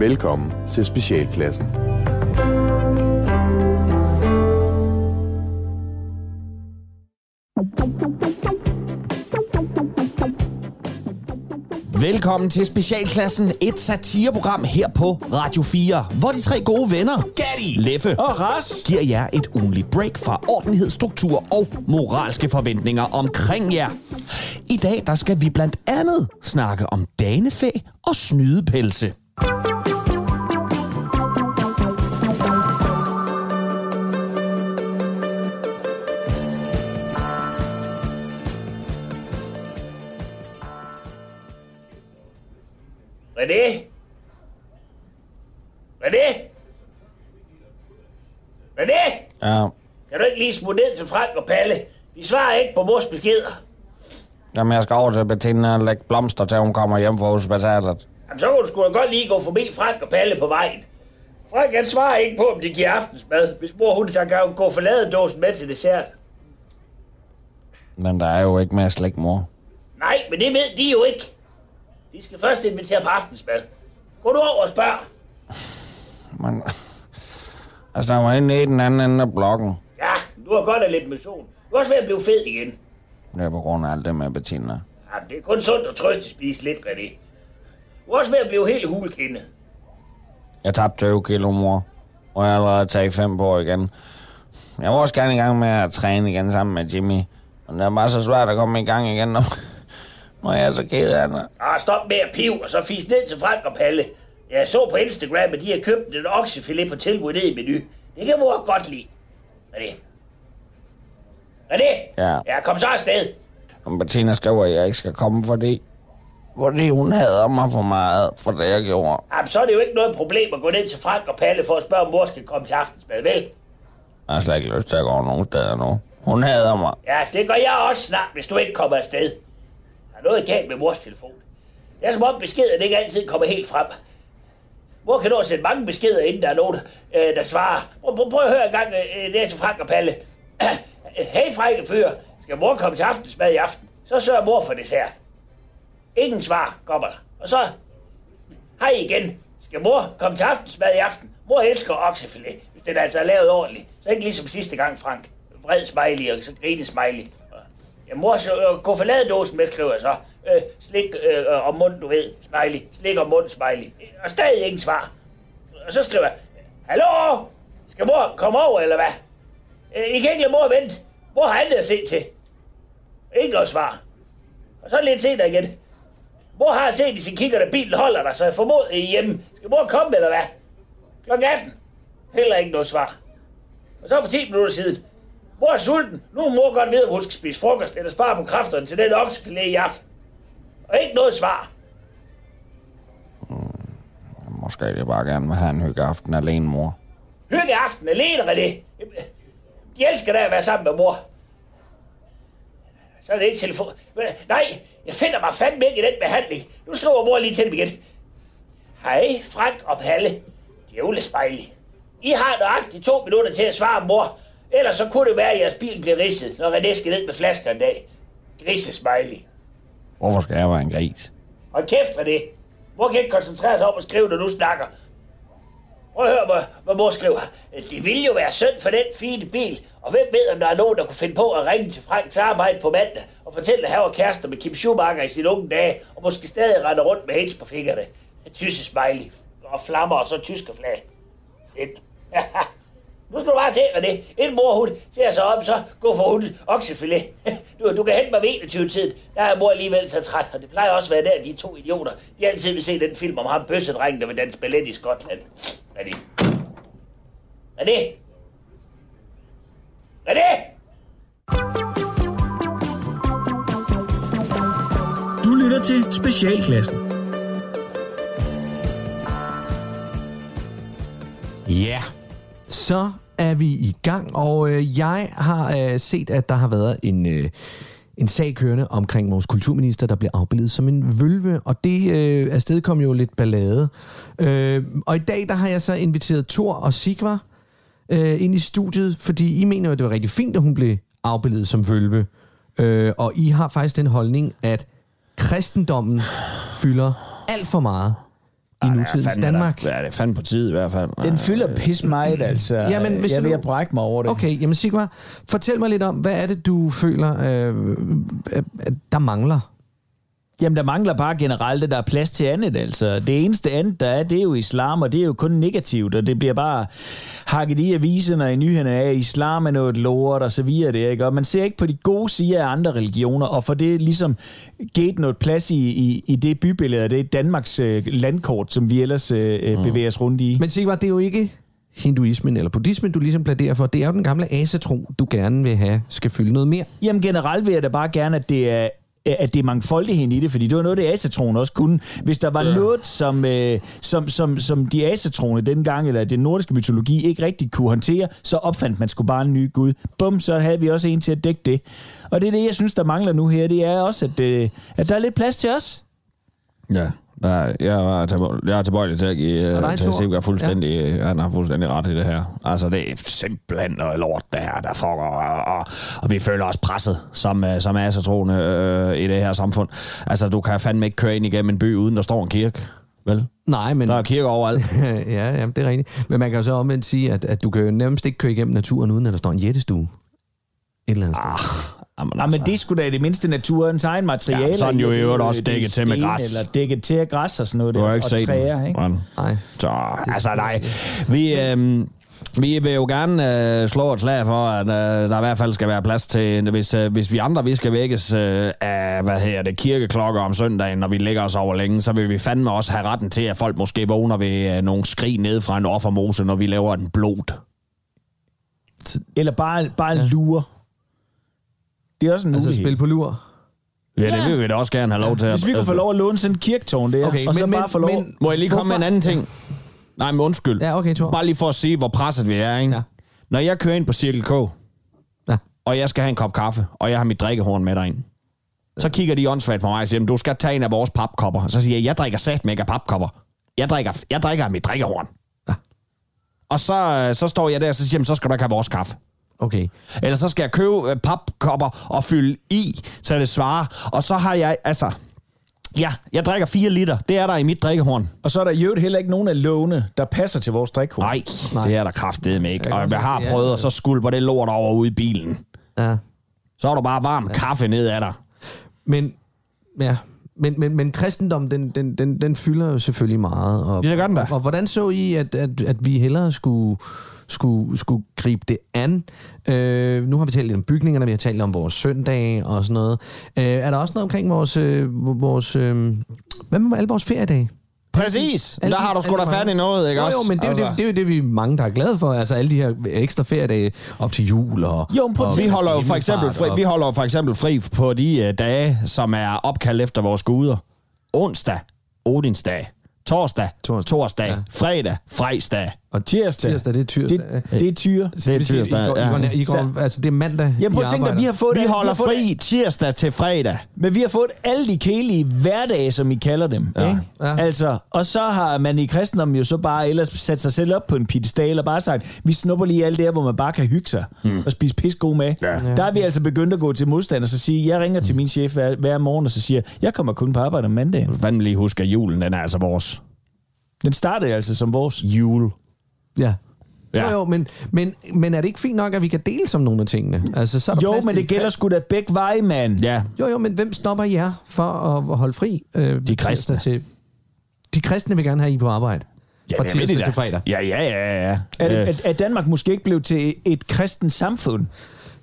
Velkommen til Specialklassen. Velkommen til Specialklassen, et satireprogram her på Radio 4, hvor de tre gode venner, Gatti, Leffe Og Ras. giver jer et ugenligt break fra ordentlighed, struktur og moralske forventninger omkring jer. I dag der skal vi blandt andet snakke om danefæ og snydepelse. Ja, Kan du ikke lige smutte ned til Frank og Palle? De svarer ikke på vores beskeder. jamen jeg skal over til Bettina og lægge blomster til, hun kommer hjem fra hospitalet. Jamen, så kunne du sgu da godt lige gå forbi Frank og Palle på vejen. Frank han svarer ikke på, om de giver aftensmad, hvis mor hun tager gang gå forladedåsen med til dessert. Men der er jo ikke mere slik, mor. Nej, men det ved de jo ikke. De skal først invitere på aftensmad. Gå du over og spørg. Men, altså, der var inde i den anden ende af blokken. Ja, du har godt af lidt motion. Du er også ved at blive fed igen. Det er på grund af alt det med Bettina. Jamen, det er kun sundt at trøste spise lidt, René. Du er også ved at blive helt hulkindet. Jeg tabte 20 kilo, mor. Og jeg har allerede taget 5 på igen. Jeg var også gerne i gang med at træne igen sammen med Jimmy. Men det er bare så svært at komme i gang igen, når, når jeg er så ked af det. Ah, stop med at pive, og så fis ned til Frank og Palle. Jeg så på Instagram, at de har købt en oksefilet på tilbud ned i menu. Det kan mor godt lide. René. René? Ja. Ja, kom så afsted. Og Bettina skriver, at jeg ikke skal komme, fordi... Fordi hun hader mig for meget, for det jeg gjorde. Jamen, så er det jo ikke noget problem at gå ned til Frank og Palle for at spørge, om mor skal komme til aftensmad, vel? Jeg har slet ikke lyst til at gå nogen steder nu. Hun hader mig. Ja, det gør jeg også snart, hvis du ikke kommer afsted. Der er noget galt med mors telefon. Det er som om beskeden ikke altid kommer helt frem. Mor kan nå at sende mange beskeder, inden der er nogen, øh, der svarer. Prøv, prøv, prøv at høre en gang, øh, det er til Frank og Palle. hey, frække fyr, skal mor komme til aftensmad i aften? Så sørger mor for dessert. Ingen svar kommer der. Og så, hej igen. Skal mor komme til aftensmad i aften? Mor elsker oksefilet, hvis den altså er lavet ordentligt. Så ikke ligesom sidste gang, Frank. Vred smiley og så grine smiley. Ja, mor, så øh, gå for dåsen med, skriver jeg så. Øh, slik øh, øh om munden, du ved, smiley. Slik om munden, smiley. Og stadig ingen svar. Og så skriver jeg, Hallo? Skal mor komme over, eller hvad? Øh, I kan ikke lade mor vente. Mor har andet at se til. Ikke noget svar. Og så lidt senere igen. Mor har set i sin kigger, at bilen holder dig, så jeg formoder, I øh, hjemme. Skal mor komme, eller hvad? Klokken 18. Heller ikke noget svar. Og så for 10 minutter siden. Mor er sulten. Nu må mor godt vide, om hun skal spise frokost, eller spare på kræfterne til den oksefilet i aften. Og ikke noget svar. Måske det bare gerne vil have en hyggeaften alene, mor. Hygge aften alene, René. De elsker da at være sammen med mor. Så er det ikke telefon. Nej, jeg finder mig fandme ikke i den behandling. Nu skriver mor lige til dem igen. Hej, Frank og Palle. Djævlespejlig. I har nøjagtigt to minutter til at svare mor. Ellers så kunne det være, at jeres bil bliver ridset, når René skal ned med flasker en dag. Grisesmiley. Hvorfor skal jeg være en gris? Hold kæft, René. Mor kan ikke koncentrere sig om at skrive, når du snakker. Prøv at høre, hvad, hvad mor skriver. Det ville jo være synd for den fine bil. Og hvem ved, om der er nogen, der kunne finde på at ringe til Franks arbejde på mandag og fortælle, at han var kærester med Kim Schumacher i sine unge dage, og måske stadig rende rundt med hens på fingrene. Tysse smiley og flammer og så tysker flag. Sind. nu skal du bare se, René. Inden mor hun ser sig om, så gå for hun oksefilet. Du, du kan hente mig ved 21-tiden. Der er mor alligevel så træt, og det plejer også at være der, de to idioter. De altid vil se den film om ham bøssedrengen, der vil danse ballet i Skotland. René. René. René! Du lytter til Specialklassen. Ja, så er vi i gang, og øh, jeg har øh, set, at der har været en, øh, en sag kørende omkring vores kulturminister, der blev afbildet som en vølve, og det øh, afsted kom jo lidt ballade. Øh, og i dag, der har jeg så inviteret Tor og Sigvar øh, ind i studiet, fordi I mener jo, at det var rigtig fint, at hun blev afbildet som vølve. Øh, og I har faktisk den holdning, at kristendommen fylder alt for meget i nutidens Danmark. Ja, det er fandme på tid i hvert fald. Den fylder pis meget, altså. Jamen, hvis jeg er du brække mig over det. Okay, jamen Sigmar, fortæl mig lidt om, hvad er det, du føler, øh, at der mangler? Jamen, der mangler bare generelt, at der er plads til andet, altså. Det eneste andet, der er, det er jo islam, og det er jo kun negativt, og det bliver bare hakket i aviserne og i nyhederne af, at islam er noget lort, og så videre det, ikke? Og man ser ikke på de gode sider af andre religioner, og for det ligesom givet noget plads i, i, i det bybillede, og det er Danmarks øh, landkort, som vi ellers øh, mm. bevæger os rundt i. Men Sigmar, det er jo ikke hinduismen eller buddhismen, du ligesom plæderer for. Det er jo den gamle asetro, du gerne vil have, skal fylde noget mere. Jamen generelt vil jeg da bare gerne, at det er at det er mangfoldigheden i det, fordi det var noget, det asatroen også kunne. Hvis der var ja. noget, som, øh, som, som, som de asatroene dengang, eller den nordiske mytologi, ikke rigtig kunne håndtere, så opfandt man sgu bare en ny gud. Bum, så havde vi også en til at dække det. Og det er det, jeg synes, der mangler nu her, det er også, at, øh, at der er lidt plads til os. Ja, der, jeg, er tilbøjelig, jeg er tilbøjelig til at give uh, til? Sigurd fuldstændig, ja. han har fuldstændig ret i det her. Altså, det er simpelthen noget lort, det her, der foregår, og, og, og vi føler os presset som, uh, som asatroende uh, i det her samfund. Altså, du kan fandme ikke køre ind igennem en by, uden der står en kirke, vel? Nej, men... Der er kirker overalt. ja, ja, det er rigtigt. Men man kan jo så omvendt sige, at, at du kan jo nærmest ikke køre igennem naturen, uden at der står en jættestue. Et eller andet sted. Jamen, Ja, men det er sgu da i det mindste naturens egen materiale. Ja, så er den jo i øvrigt også Det dækket til med græs. Eller dækket til af græs og sådan noget. Du har ikke og set træer, den. ikke? Hvordan? Nej. Så, altså nej. Vi, øhm, vi vil jo gerne øh, slå et slag for, at øh, der i hvert fald skal være plads til, hvis, øh, hvis vi andre vi skal vækkes øh, af, hvad her det, kirkeklokker om søndagen, når vi ligger os over længe, så vil vi fandme også have retten til, at folk måske vågner ved øh, nogle skrig ned fra en offermose, når vi laver en blod. Eller bare, bare ja. lure. Det er også en Altså mulighed. spil på lur. Ja, det vil vi da også gerne have lov til. Hvis vi kunne få lov at låne sådan en kirketårn der, Okay, og så men- bare men- få lov... men- Må jeg lige komme med en anden ting? Nej, men undskyld. Ja, okay, Thor. Bare lige for at sige, hvor presset vi er, ikke? Ja. Når jeg kører ind på Cirkel K, Ja. og jeg skal have en kop kaffe, og jeg har mit drikkehorn med derind, så kigger de åndssvagt på mig og siger, "Men du skal tage en af vores papkopper. Så siger jeg, jeg drikker sat med ikke af papkopper. Jeg drikker, jeg drikker af mit drikkehorn. Ja. Og så, øh, så står jeg der og så siger, "Jamen, så skal du ikke have vores kaffe. Okay. Eller så skal jeg købe øh, papkopper og fylde i, så det svarer. Og så har jeg, altså... Ja, jeg drikker 4 liter. Det er der i mit drikkehorn. Og så er der i øvrigt heller ikke nogen af låne, der passer til vores drikkehorn. Nej, Nej. det er der kraftedeme ikke. Og jeg har prøvet, og så skulper det lort over ude i bilen. Ja. Så er der bare varm kaffe ned af dig. Men, ja. Men, men, men kristendom, den, den, den, den fylder jo selvfølgelig meget. Og, Ja, det gør den da. Og, og hvordan så I, at, at, at vi hellere skulle, skulle, skulle gribe det an? Øh, nu har vi talt lidt om bygningerne, vi har talt om vores søndage og sådan noget. Øh, er der også noget omkring vores... Øh, vores øh, hvad med alle vores feriedage? Præcis. Alle Der de- har du sgu da fat i noget, ikke jo, også? Jo, men det er, altså. Det, det, er jo det, vi mange, der er glade for. Altså alle de her ekstra feriedage op til jul og... Jo, men prøv og Vi holder jo for eksempel fri, vi holder jo for eksempel fri på de uh, dage, som er opkaldt efter vores guder. Onsdag, Odinsdag. Torsdag, Torsdag. torsdag. Ja. Fredag, fredag. Og Tirsdag. Tirsdag, det er tirsdag. Det, det er tyre. Det er tirsdag, I går, I går, ja. I går, altså, det er mandag, Jamen prøv at tænke dig, vi har fået Vi det- holder fået fri tirsdag til fredag. Men vi har fået alle de kedelige hverdage, som I kalder dem. Ja. Ikke? Ja. Altså, og så har man i kristendommen jo så bare ellers sat sig selv op på en piedestal og bare sagt, vi snupper lige alt det her, hvor man bare kan hygge sig mm. og spise pis god med. Ja. Der er vi altså begyndt at gå til modstand og så sige, jeg ringer til min chef hver, hver morgen og så siger, jeg kommer kun på arbejde om mandagen. Fandme lige huske, at julen den er altså vores. Den startede altså som vores. Jul. Ja. Ja. Jo, jo, men, men, men er det ikke fint nok, at vi kan dele som nogle af tingene? Altså, så er der Jo, plads men til- det gælder sgu da begge veje, mand. Ja, Jo, jo, men hvem stopper jer for at, at holde fri? Øh, De kristne. Til... De kristne vil gerne have I på arbejde. fra det er tirsdag det til da. fredag. Ja, ja, ja, ja. Er, Øh, det, er, er Danmark måske ikke blevet til et kristent samfund?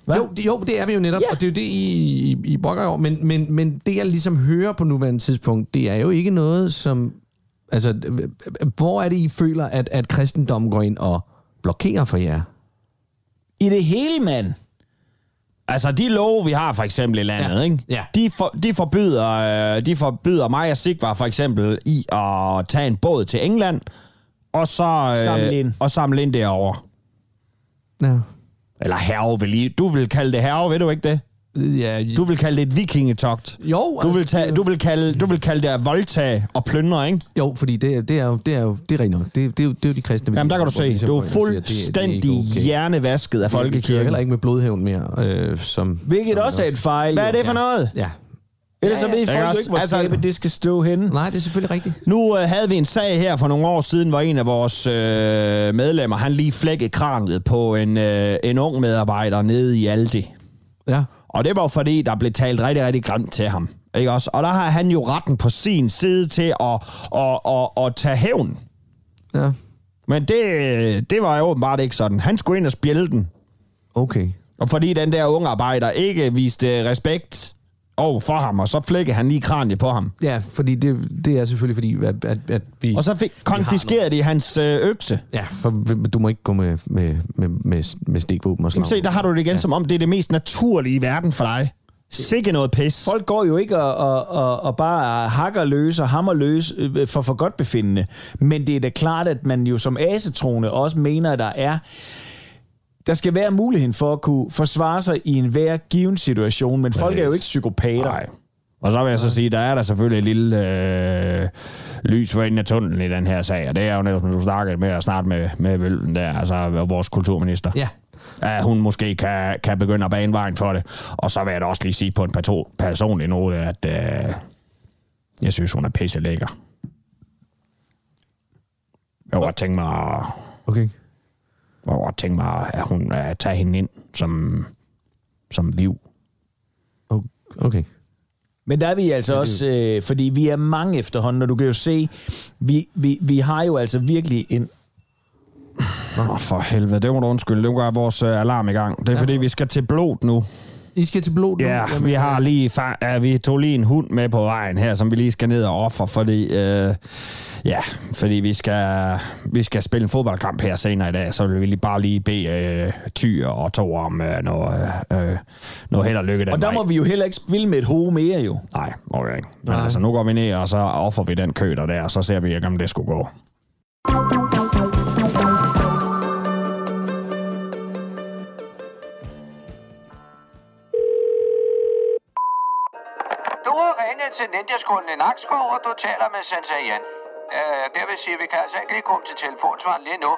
Hva? Jo, det, jo, det er vi jo netop, Ja. ja. og det er jo det, I, I, I brokker over. Men, men, men det, jeg ligesom hører på nuværende tidspunkt, det er jo ikke noget, som... Altså, hvor er det, I føler, at, at kristendommen går ind og blokerer for jer? I det hele, mand. Altså, de love, vi har for eksempel i landet, Ja. ikke? Ja. De, for, de, forbyder, øh, de forbyder mig og Sigvar for eksempel i at tage en båd til England, og så, øh, Samle ind. og samle ind derovre. Ja. Eller herve, vil I. Du vil kalde det herve, ved du ikke det? Ja, Du vil kalde det et vikingetogt. jo, Du vil, altså, tage, det- du vil, kalde, du vil kalde det at voldtage og plyndre, ikke? Jo, fordi det, er- det er jo det er jo det er rent nok. Det, det, er jo, det er jo de kristne. Jamen, der kan du se. ligesom Du går er ind og siger, det- det er fuldstændig okay. hjernevasket af Vi kører folkekirken. heller ikke med blodhævn mere. Øh, som, Hvilket som også er et fejl. Hvad er jo. det for noget? Ja. Ellers så ved Ikke folk jo også? ikke, hvor Altså- skabet det skal stå henne. Nej, det er selvfølgelig rigtigt. Nu øh, havde vi en sag her for nogle år siden, hvor en af vores øh, medlemmer, han lige flækkede kraniet på en, øh, en ung medarbejder nede i Aldi. Ja. Og det var fordi, der blev talt rigtig, rigtig grimt til ham. Ikke også? Og der har han jo retten på sin side til at, at, at, at tage hævn. Ja. Men det, det var jo åbenbart ikke sådan. Han skulle ind og spjælde den. Okay. Og fordi den der unge arbejder ikke viste respekt over for ham, og så flækkede han lige kraniet på ham. Ja, fordi det, det er selvfølgelig fordi, at, at, at vi... Og så fik konfiskeret de hans øh, økse. Ja, for du må ikke gå med, med, med, med, med stikvåben og slag. Jamen se, der har du det igen, ja. som om det er det mest naturlige i verden for dig. Sikke noget pis. Folk går jo ikke og, og, og, og bare hakker løs og hammer løs øh, for for godt befindende. Men det er da klart, at man jo som asetrone også mener, at der er der skal være muligheden for at kunne forsvare sig i en hver given situation, men folk er jo ikke psykopater. Nej. Og så vil jeg så sige, der er der selvfølgelig et lille øh, lys for enden af tunnelen i den her sag, og det er jo netop, som du snakkede med at snart med, med Vølven der, altså vores kulturminister. Ja. At hun måske kan, kan begynde at bane vejen for det. Og så vil jeg da også lige sige på en pato, personlig note, at øh, jeg synes, hun er pisse lækker. Jeg godt tænke mig, at- Okay. Jeg kunne godt tænke mig, at hun at tage hende ind som, som liv. Okay. Men der er vi altså også, øh, fordi vi er mange efterhånden, og du kan jo se, vi, vi, vi har jo altså virkelig en... Åh, oh, for helvede, det må du undskylde. Det går vores uh, alarm i gang. Det er fordi, vi skal til blod nu. I skal til blod nu? Ja, Jamen, vi har lige fa- ja, vi tog lige en hund med på vejen her, som vi lige skal ned og ofre, fordi, øh, ja, fordi vi skal, vi skal spille en fodboldkamp her senere i dag, så vil vi lige bare lige bede øh, Tyr og to om øh, noget, øh, noget held og lykke den Og der vej. må vi jo heller ikke spille med et hoved mere jo. Nej, okay. ikke. Men Nej. altså, nu går vi ned, og så offer vi den kø der, og så ser vi ikke, om det skulle gå. Til Ninjaskolen i Nakskov, og du taler med Sensei Jan. Uh, øh, det vil sige, at vi kan altså ikke lige komme til telefonsvaren lige nu,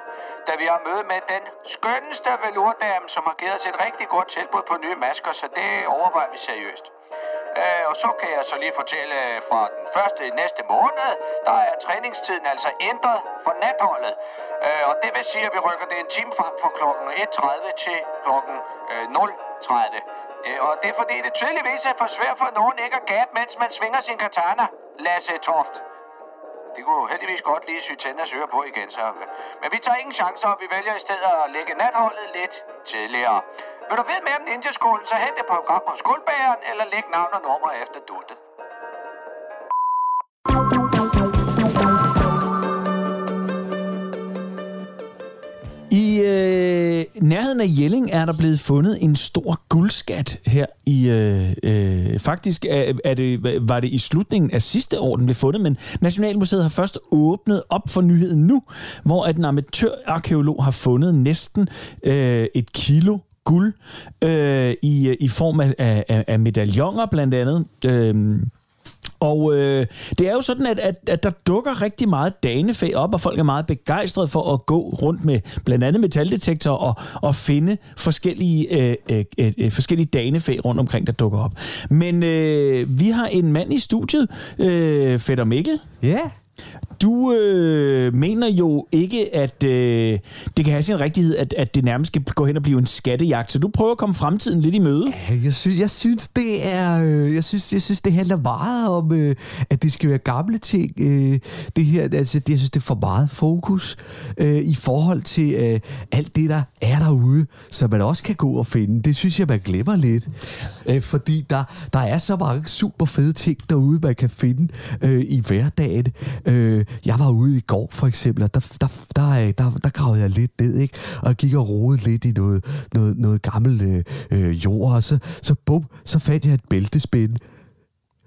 da vi har møde med den skønneste velurdame, som har givet os et rigtig godt tilbud på nye masker, så det overvejer vi seriøst. Uh, og så kan jeg så lige fortælle øh, fra den første i næste måned, der er træningstiden altså ændret for natholdet. Uh, og det vil sige, at vi rykker det en time frem fra klokken 1.30 til klokken 0.30. Øh, og det er fordi, det tydeligvis er for svært for nogen ikke at gabe, mens man svinger sin katana, Lasse Toft. Det kunne heldigvis godt lige sy tænders øre på igen, så. Øh, men vi tager ingen chancer, og vi vælger i stedet at lægge natholdet lidt tidligere. Vil du vide mere om Ninjaskolen, så hent et program hos skolebageren, eller læg navn og nummer efter duttet. Nærheden af Jelling er der blevet fundet en stor guldskat her i... Øh, øh, faktisk er, er det, var det i slutningen af sidste år, den blev fundet, men Nationalmuseet har først åbnet op for nyheden nu, hvor at en amatørarkeolog har fundet næsten øh, et kilo guld øh, i, i form af, af, af medaljoner blandt andet. Øh, og øh, det er jo sådan, at, at, at der dukker rigtig meget danefæ op, og folk er meget begejstrede for at gå rundt med blandt andet metaldetektorer og, og finde forskellige, øh, øh, øh, øh, forskellige danefæ rundt omkring, der dukker op. Men øh, vi har en mand i studiet, øh, Fætter Mikkel. Ja. Du øh, mener jo ikke, at øh, det kan have sin rigtighed, at, at det nærmest skal gå hen og blive en skattejagt, så du prøver at komme fremtiden lidt i møde. Ja, Jeg synes, jeg synes, det er, øh, jeg synes, jeg synes, det handler meget om, øh, at det skal være gamle ting. Øh, det her, altså, det, jeg synes, det er for meget fokus øh, i forhold til øh, alt det, der er derude, som man også kan gå og finde. Det synes jeg, man glemmer lidt. Øh, fordi der, der er så mange super fede ting derude, man kan finde øh, i hverdagen. Øh, jeg var ude i går, for eksempel, og der, der, der, der, der, der gravede jeg lidt ned, ikke? Og jeg gik og rodede lidt i noget, noget, noget gammelt øh, øh, jord, og så, så bum, så fandt jeg et bæltespænde.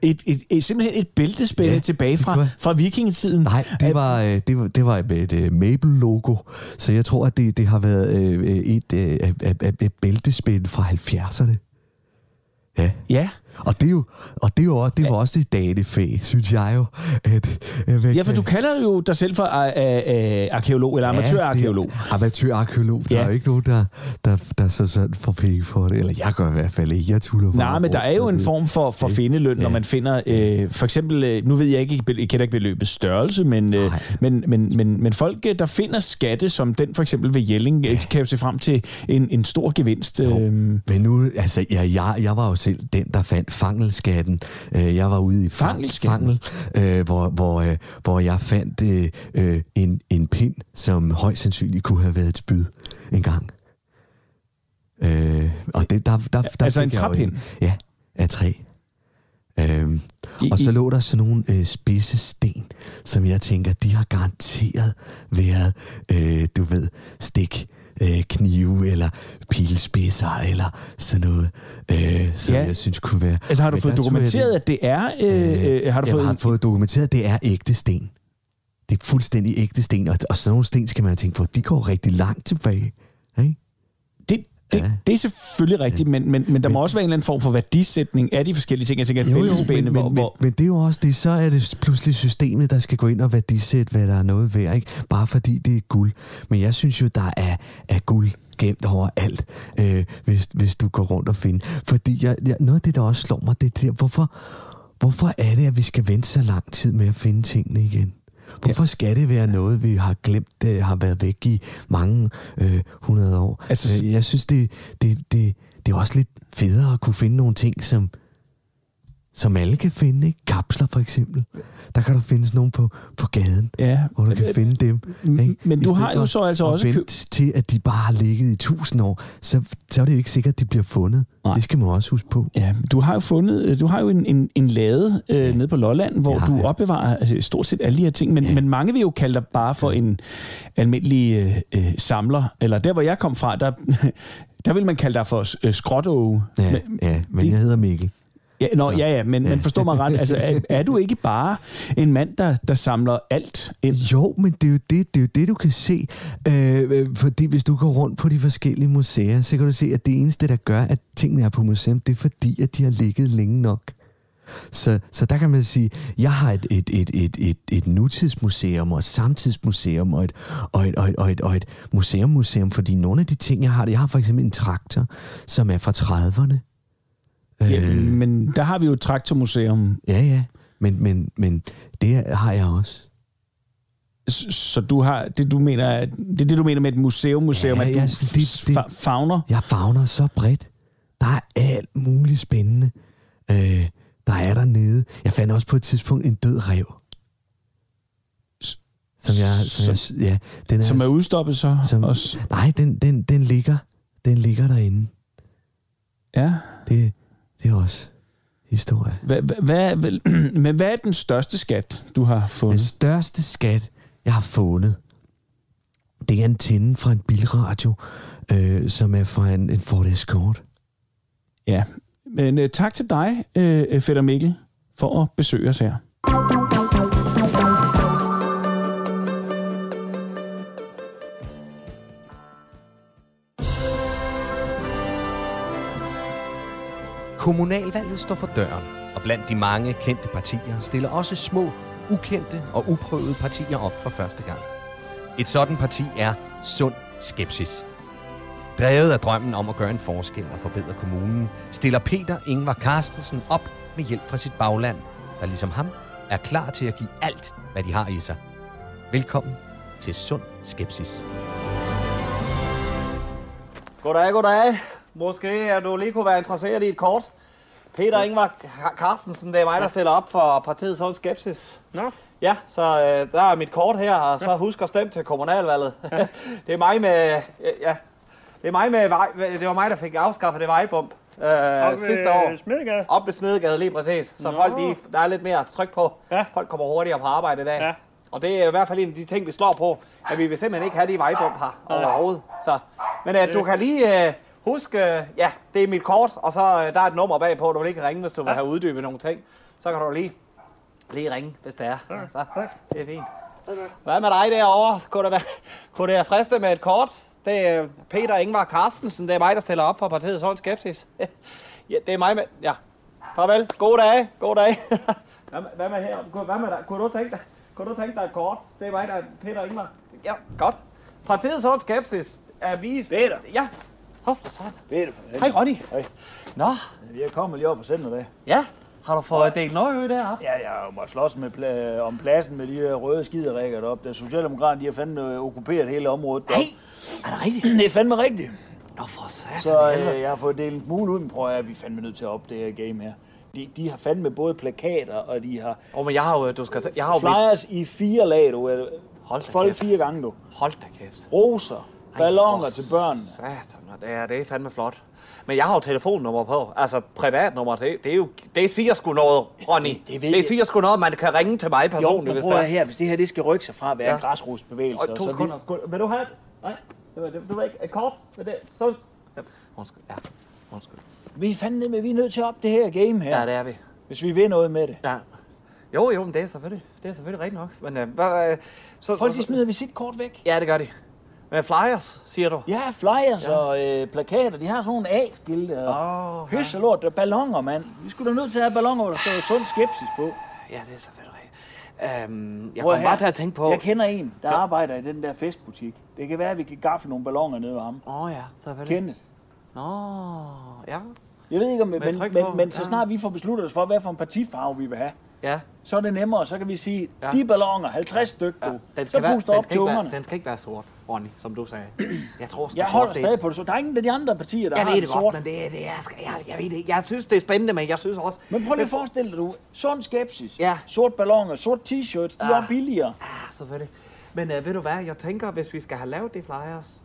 Et, et, et, simpelthen et bæltespænde ja, tilbage fra, var- fra vikingetiden. Nej, det var, øh, det var, det var med et Mabel-logo, så jeg tror, at det, det har været øh, et, øh, et, et, et bæltespænde fra 70'erne. Ja. Ja, Og det, er jo, og det, er jo også, det var også det datefag, synes jeg jo. At, at, Ja, for du kalder jo dig selv for uh, uh, arkeolog, eller amatørarkeolog. Ja, amatørarkeolog. Der Ja. er jo ikke nogen, der, der, der så sådan får penge for det. Eller jeg gør i hvert fald ikke. Jeg tuller for Nej, men der er jo en form for, for findeløn, når man finder, øh, for eksempel, øh, nu ved jeg ikke, jeg kender ikke beløbets størrelse, men, øh, men, men, men, men folk, øh, der finder skatte, som den for eksempel ved Jelling, ja. kan jo se frem til en, en stor gevinst. Øh, Men nu, altså, ja, jeg, jeg var jo selv den, der fandt fangelskatten. Øh, Jeg var ude i fang, fangel, øh, hvor, hvor, øh, hvor jeg fandt øh, øh, en, en pind, som højst sandsynligt kunne have været et spyd engang. Øh, og det, der, der, der Altså en træpind? Ja, af træ. Øhm, I- og så lå der sådan nogle øh, spidse sten, som jeg tænker, de har garanteret været, øh, du ved, stik øh, knive eller pilspidser eller sådan noget, øh, som Ja. jeg synes kunne være. altså har du Men fået jeg dokumenteret, at det er... Øh, øh, har du jeg fået... har fået dokumenteret, at det er ægte sten. Det er fuldstændig ægte sten, og, og sådan nogle sten skal man tænkt på, de går rigtig langt tilbage. Ikke? Det, det, Ja. det er selvfølgelig rigtigt, men, men, men der må også være en eller anden form for værdisætning af de forskellige ting. Jeg tænker, Jo, jo, spændende, men, hvor, men, hvor, men, men det er jo også det, så er det pludselig systemet, der skal gå ind og værdisætte, hvad der er noget værd, ikke? Bare fordi det er guld. Men jeg synes jo, der er, er guld gemt over alt, øh, hvis, hvis du går rundt og finder. Fordi jeg, jeg, noget af det, der også slår mig, det er der, hvorfor, hvorfor er det, at vi skal vente så lang tid med at finde tingene igen? Hvorfor skal det være noget, vi har glemt, det har været væk i mange øh, hundrede år? Altså, Øh, jeg synes, det, det, det, det er også lidt federe at kunne finde nogle ting, som, som alle kan finde. Ikke? Kapsler for eksempel. Der kan du finde sådan nogle på, på gaden, ja, hvor du kan finde dem. Ikke? men du har jo så altså også købt... til, at de bare har ligget i tusind år, så, så er det jo ikke sikkert, at de bliver fundet. Nej. Det skal man også huske på. Ja, du har jo fundet, øh, du har jo en, en, en lade øh, ja. nede på Lolland, hvor har du jeg. opbevarer altså, stort set alle de her ting, men, ja. Ja. men mange vil jo kalde dig bare for en almindelig øh, øh, samler, eller der, hvor jeg kom fra, der, der vil man kalde dig for øh, skråtåge. Ja, Men- ja men det- jeg hedder Mikkel. Ja, nå, Så. ja, ja, men, men forstå mig ret, altså, er, er du ikke bare en mand, der, der samler alt ind? Jo, men det er jo det, det, er jo det du kan se. Øh, øh, fordi hvis du går rundt på de forskellige museer, så kan du se, at det eneste, der gør, at tingene er på museum, det er fordi, at de har ligget længe nok. Så, så der kan man sige, jeg har et, et, et, et, et, et nutidsmuseum og et samtidsmuseum og et, og et, og et, og et, og et museum-museum, fordi nogle af de ting, jeg har, jeg har for eksempel en traktor, som er fra 30'erne. Ja, Øh, men der har vi jo et traktormuseum, ja, ja, men, men, men det har jeg også. så så du har, det du mener, er- det er det, du mener med et museum, museum, Ja, at du synes, det- det- fa- fagner? Jeg fagner så bredt. Der er alt muligt spændende. Øh, der er der nede. Jeg fandt også på et tidspunkt en død rev. Som jeg, som jeg, ja, den er, Som er udstoppet så som, også? Nej, den, den, den ligger. Den ligger derinde. Ja. Det, det er også historie. Hvad, hvad, hvad, men hvad er den største skat, du har Den fundet? største skat, jeg har fundet, det er antennen fra en bilradio, øh, som er fra en, en Ford Escort. Ja. Men uh, tak til dig, uh, Fætter Mikkel, for at besøge os her. Kommunalvalget står for døren, og blandt de mange kendte partier stiller også små, ukendte og uprøvede partier op for første gang. Et sådan parti er Sund Skepsis. Drevet af drømmen om at gøre en forskel og forbedre kommunen, stiller Peter Ingvar Carstensen op med hjælp fra sit bagland, der ligesom ham er klar til at give alt, hvad de har i sig. Velkommen til Sund Skepsis. Goddag, goddag. Måske er du lige kunne være interesseret i et kort. Peter Ingvar Carstensen, det er mig, der stiller op for partiet Sund Skepsis. Nå. Ja, så øh, der er mit kort her, og så husk at stemme til kommunalvalget. det er mig med... Ja, det er mig med vej, det var mig, der fik afskaffet det vejbump øh, Oppe sidste år. Smedegade? Op ved Smedegade lige præcis. Så Nå. folk, de, der er lidt mere tryk på. Ja. Folk kommer hurtigere på arbejde i dag. Ja. Og det er i hvert fald en af de ting, vi slår på, at vi vil simpelthen ikke have de vejbump her overhovedet. Så, men øh, du kan lige øh, huske, øh, ja, det er mit kort, og så øh, der er et nummer bagpå, du vil ikke ringe, hvis du vil have uddybet nogle ting. Så kan du lige, lige ringe, hvis det er. Så, det er fint. Hvad med dig derovre? Kunne det være, kunne det være friste med et kort? Det er Peter Ingvar Carstensen, det er mig, der stiller op for partiet Sund Skepsis. ja, det er mig med, ja. Farvel. God dag. God dag. hvad, med- hvad med her? Hvad med dig? Kunne du tænke dig, kunne du tænke dig et kort? Det er mig, der er Peter Ingvar. Ja, godt. Partiet sort skepsis. Avis. Peter. Ja. Hov, for. Peter. Hej, Ronny. Hej. Nå, Jeg kommer lige op og sender det. ja. Har du fået delt noget deroppe? Ja, jeg har jo måttet slås med pla- om pladsen med de her røde skiderikker deroppe. Der Socialdemokraterne, de har fandme okkuperet hele området. Nej, er det rigtigt? Det er fandme rigtigt. Nå, for satan. Så øh, jeg har fået delt en smule ud, men prøv at høre, vi er fandme nødt til at op det her game her. De, de har fandme både plakater, og de har Åh, men jeg har jo, du skal, jeg har jo mit... flyers i fire lag, du. Øh, Hold da Folk kæft. fire gange, du. Hold da kæft. Roser, ballonger til børn. Satan, det er, det er fandme flot. Men jeg har jo telefonnummer på. Altså privatnummer, det, det, er jo, det siger sgu noget, Ronny. det Det, det, siger sgu noget, man kan ringe til mig Jo, personligt, men hvis prøv det er. her, hvis det her det skal rykke sig fra at være Ja. græsrodsbevægelse. Og to så sekunder. Vi... Vil du have det? Nej, det var, det, du vil ikke et kort med det. Så... Ja, undskyld. Ja, undskyld. Vi, er fandme vi er nødt til at op det her game her, Ja, det er vi. hvis vi vil noget med det. Ja. Jo, jo, men det er selvfølgelig, det er selvfølgelig rigtigt nok. Men øh, øh, så, Folk de smider visitkort væk. Ja, det gør de. Men flyers, siger du? Ja, flyers ja. og øh, plakater, de har sådan nogle A-skilte. Og Åh, Pisse lort, der er ballonger, mand. Vi skulle da nødt til at have ballonger, hvor der står sund skepsis på. Ja, det er selvfølgelig rigtigt. Øhm, jeg kommer bare til at tænke på... Jeg kender en, der arbejder i den der festbutik. Det kan være, at vi kan gaffe nogle ballonger ned ved ham. Åh oh, ja, selvfølgelig. Kenneth. Nå, ja. Jeg ved ikke, om, men, men, på. men så Ja. snart vi får besluttet os for, hvad for en partifarve vi vil have, Ja. så er det nemmere. Så kan vi sige, Ja. ja. de ballonger, 50 stykker, ja. du. Den så være, puster op til ungerne. den skal ikke være sort, Ronny, som du sagde. Jeg tror Jeg holder stadig på det. Så der er ingen af de andre partier, der Jeg har ved det det godt, sort. men det, er- det er, jeg, jeg ved det. Jeg synes, det er spændende, men jeg synes også... Men prøv lige at forestille dig, du. Sund skepsis. Ja. Sort balloner, sort t-shirts, de er Ah. også billigere. Ja, selvfølgelig. Men uh, ved du hvad, jeg tænker, hvis vi skal have lavet de flyers...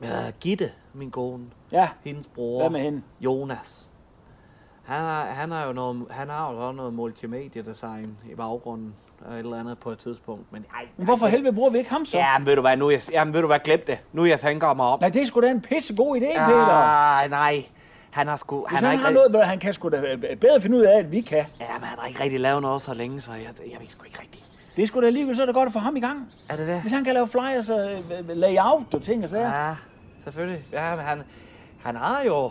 Uh, Gitte, min kone, Ja, hendes bror, hvad med hende? Jonas. Han har, han har jo noget, han har jo noget multimedia-design i baggrunden, og et eller andet på et tidspunkt. Men, ej, Men hvorfor helvede bruger vi ikke ham så? Ja, men ved du hvad, nu jeg, jamen, ved du hvad, glem det. Nu jeg tænker mig om. Nej, det er sgu da en pissegod idé, Peter. Ah, nej. Han har sgu... Hvis Han han, har ikke har rigtig, noget, han kan sgu da bedre finde ud af, end vi kan. ja, men han har ikke rigtig lavet noget så længe, så jeg, jeg ved sgu ikke rigtigt. Det er sgu da alligevel, så er det godt at få ham i gang. Er det det? Hvis han kan lave flyers og øh, layout og ting og sager. Ja, selvfølgelig. Ja, men han, han har jo...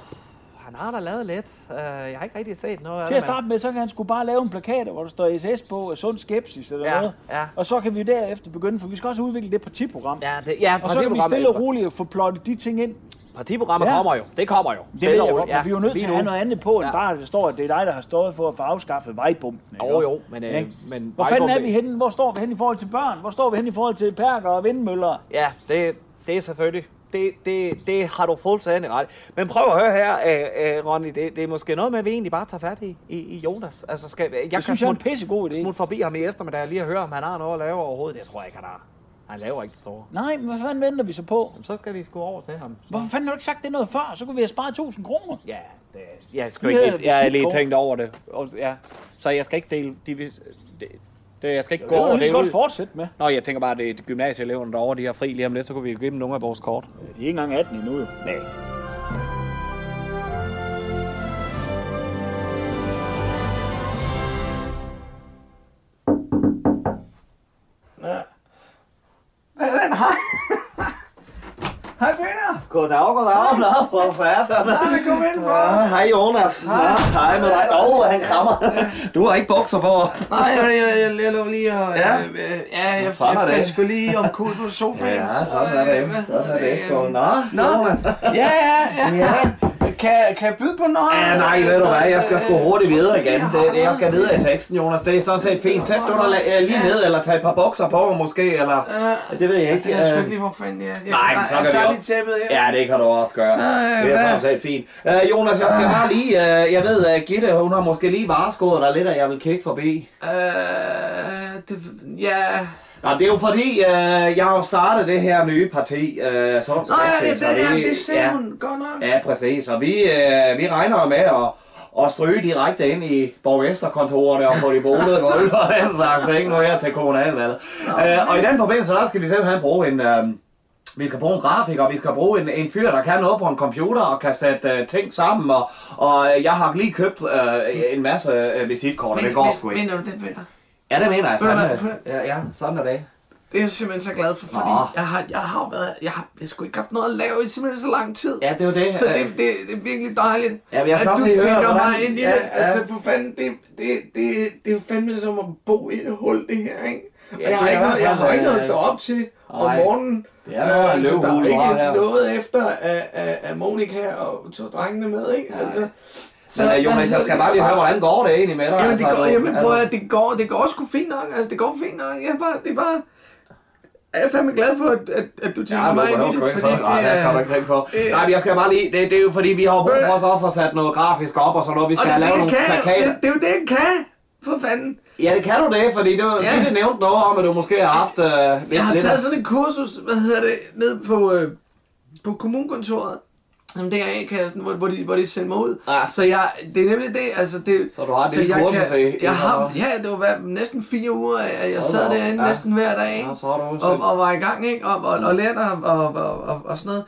Han har da lavet lidt. Uh, jeg har ikke rigtig set noget Til at starte med, så kan han sgu bare lave en plakat, hvor der står SS på, og sund skepsis eller Ja, noget. ja. Og så kan vi derefter begynde, for vi skal også udvikle det partiprogram. Ja, det, ja Og så kan vi stille og roligt få plottet de ting ind. Partiprogrammet Ja. kommer jo. Det kommer jo. Det Stille ved jeg godt, men vi er jo nødt til at have noget andet på, end Ja. bare, det står, at det er dig, der har stået for at få afskaffet vejbumpen. Jo, jo, men, øh, men Hvor fanden er vi henne? Hvor står vi henne i forhold til børn? Hvor står vi henne i forhold til perker og vindmøller? Ja, det, det er selvfølgelig. Det, det, det har du fuldstændig ret. Men prøv at høre her, øh, øh, Ronny. Det, det er måske noget med, at vi egentlig bare tager fat i, i, i Jonas. Altså, skal, jeg Det synes jeg er en pissegod idé. smutte forbi ham i eftermiddag lige at høre, om han har noget at lave overhovedet. Det tror jeg ikke, han har. Han laver ikke det store. Nej, men hvad fanden venter vi så på? Jamen, så skal vi gå over til ham. Hvorfor fanden har du ikke sagt det noget før? Så kunne vi have sparet 1000 kroner. Ja, det, jeg, skal ikke, havde jeg har lige tænkt over det. Ja. Så jeg skal ikke dele... De, det, det, jeg skal ikke Det gå over det. så godt fortsætte med. Nå, jeg tænker bare, at det er gymnasieeleverne derovre, de har fri lige om lidt, så kunne vi jo give dem nogle af vores kort. De er ikke engang 18 endnu jo. Nej. Goddag, goddag. Nå, hvor satan. Nej, kom ind for. Ja, hej Jonas. Hej. hej med dig. Åh, oh, han krammer. Du har ikke bukser på. Nej, jeg, jeg, jeg, jeg lå lige og... Ja. Øh, øh, ja, jeg, jeg det. faldt sgu lige om kul på sofaen. Ja, så, sådan er det. øh, Sådan er det. Skål. Nå, Nå. Jonas. Ja, ja, ja. Kan, kan jeg byde på noget? Ja, nej, ved du hvad, jeg skal sgu hurtigt videre igen. Det, det, jeg skal videre i teksten, Jonas. Det er sådan set fint. Sæt du dig la- lige ned, eller tag et par bukser på, måske, eller... Det ved jeg ikke. Jeg skal Øh, ikke lige, hvor fanden jeg... Nej, men så kan vi også-. Ja, det kan du også gøre. Øh, det er sådan set fint. Uh, Jonas, jeg skal bare lige... Jeg ved, at Gitte, hun har måske lige vareskået dig lidt, at jeg vil kigge forbi. Øh, det, ja... Nå, det er jo fordi, uh, jeg har jo startet det her nye parti, uh, sådan Nå ja, det, det, ja, det sagde ja, hun godt nok. Ja, præcis. Og vi, øh, vi regner med at, at stryge direkte ind i borgmesterkontorerne og få de bolede gulv og den slags ting nu her til kommunalvalget. Øh, og i den forbindelse, der skal vi simpelthen bruge en... Øh, vi skal bruge en grafiker, vi skal bruge en, en fyr, der kan noget på en computer og kan sætte øh, ting sammen. Og, og jeg har lige købt øh, en masse øh, visitkort, og det går sgu ikke. Mener du det, Peter? Ja, det mener jeg fandme. Ja, ja, sådan er det. Det er jeg simpelthen så glad for, fordi Nå. jeg har, jeg har været, jeg har, jeg skulle ikke haft noget at lave i simpelthen så lang tid. Ja, det er jo det. Så det, Øh, det, det er virkelig dejligt, Ja, men jeg skal at også du lige høre, tænker hvordan- mig ind i Ja, det. ja. Altså, for fanden, det, det, det, det er fandme som at bo i et hul, det her, ikke? Og Ja, jeg har ikke noget, jeg har ikke noget at fald, stå op til om morgenen. Det er af altså, der er ikke her. noget efter af, af, af Monika og to drengene med, ikke? Altså, Men øh, Jonas, jeg skal bare lige høre, hvordan går det egentlig med dig? Jamen, Altså, det går, du- jamen, prøv altså- at, det går, det går sgu fint nok, altså, det går fint nok, jeg er bare, det er bare, jeg er fandme glad for, at, at, at du tænker Ja, mig ind du i sgu det, fordi så. Nej, det skal du ikke tænke på. øh, Nej, jeg skal bare lige... Det, det er jo fordi, vi har brug for så at få sat noget grafisk op og sådan noget. Vi skal det, have det, nogle kan, plakater. det, det, er jo det, jeg kan, for fanden. Ja, det kan du det, fordi det var Ja. det nævnt noget om, at du måske har haft... Uh, lidt, Jeg har lidt taget sådan et kursus, hvad hedder det, ned på, øh, på kommunkontoret. Jamen, det er A-kassen, hvor, hvor, de, hvor de sendte mig ud. Ja. Så jeg, det er nemlig det, altså det... Så du har et så lille jeg kursus kan, i- jeg har? Ja, det var hvad, næsten fire uger, jeg Hold sad derinde ja. næsten hver dag. Ja, så har du og, og var i gang, ikke? Og, og, og lærte og, og, og, og, og sådan noget.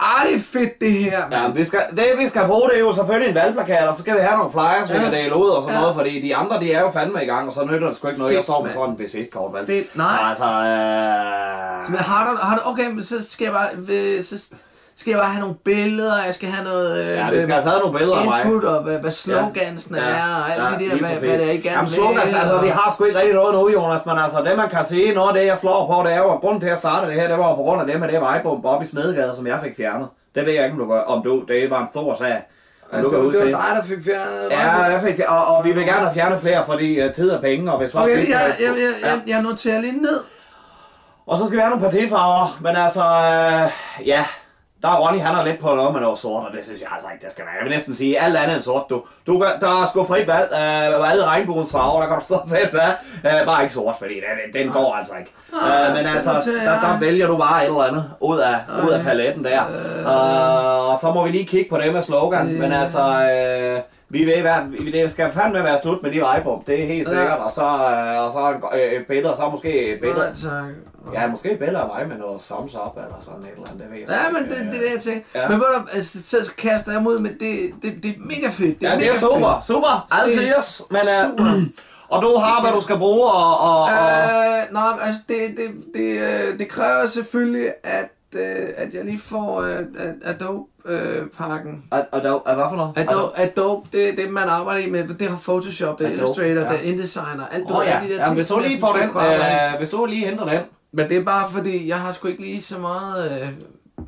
Ah, det er fedt, det her, mand. Ja, vi skal, det vi skal bruge, det er jo selvfølgelig en valgplakat, og så skal vi have nogle flyers, vi Ja. kan dele ud og sådan Ja. noget, fordi de andre, de er jo fandme i gang, og så nytter det sgu ikke noget, jeg Fedt, står med mand. sådan en visitkort, vel? Fedt, nej. Så altså, øh... Men har du, har du, okay, men så skal jeg bare, øh, så skal jeg bare have nogle billeder, jeg skal have noget øh, Ja, vi skal have taget nogle billeder af mig. input, og hvad, hvad slogansene Ja. er, og alt Ja, det der, hvad, præcis. hvad det er, I gerne Jamen slogans, vil, altså og- vi har sgu ikke rigtig noget nu, Jonas, men altså det man kan noget af det jeg slår på, det er jo, at grunden til at starte det her, det var på grund af det med det vejbombe op i Smedegade, som jeg fik fjernet. Det ved jeg ikke, om du, gør, om du det var en stor sag. Du det, var dig, der fik fjernet. Ja, jeg fik, og, og vi vil gerne have fjernet flere, fordi uh, tid er penge, og hvis folk Okay, jeg, jeg, jeg, jeg, jeg noterer lige ned. Og så skal vi have nogle partifarver, men altså, øh, ja, der er Ronny, han er lidt på noget med noget sort, og det synes jeg altså ikke, det skal være. Jeg vil næsten sige alt andet end sort, du. du kan, der er sgu frit valg af alle regnbuens farver, der kan du så sætte sig. Øh, bare ikke sort, fordi den, den går altså ikke. Øh, men altså, der, der vælger du bare et eller andet ud af, ud af paletten der. Øh, og så må vi lige kigge på det med slogan, men altså... Øh, vi ved, hvad, vi- det skal fandme være slut med de vejbom, det er helt Ja. sikkert. Og så, øh, og så øh, og så måske billede. Nej, tak. Ja, måske billede af mig med noget thumbs up eller sådan et eller andet, det ved jeg Ja, men det, det er det, jeg tænker. Ja. Men hvor der, altså, så kaster jeg mod, men det, det, det er mega fedt. Det er Ja, det er super, fedt. super, er altid yes. Men, super. uh, og du har, hvad du skal bruge, og... og, og Øh, nej, altså det, det, det, øh, det kræver selvfølgelig, at, øh, at jeg lige får øh, Adobe-pakken. og, og, hvad for noget? Adobe, Adobe det er det, man arbejder i med. Det har Photoshop, det er Adobe, Illustrator, ja. det er InDesigner, alt Åh ved, ja, de der ja, ting. hvis du lige får den, øh, hvis du lige henter den. Men det er bare fordi, jeg har sgu ikke lige så meget... Øh,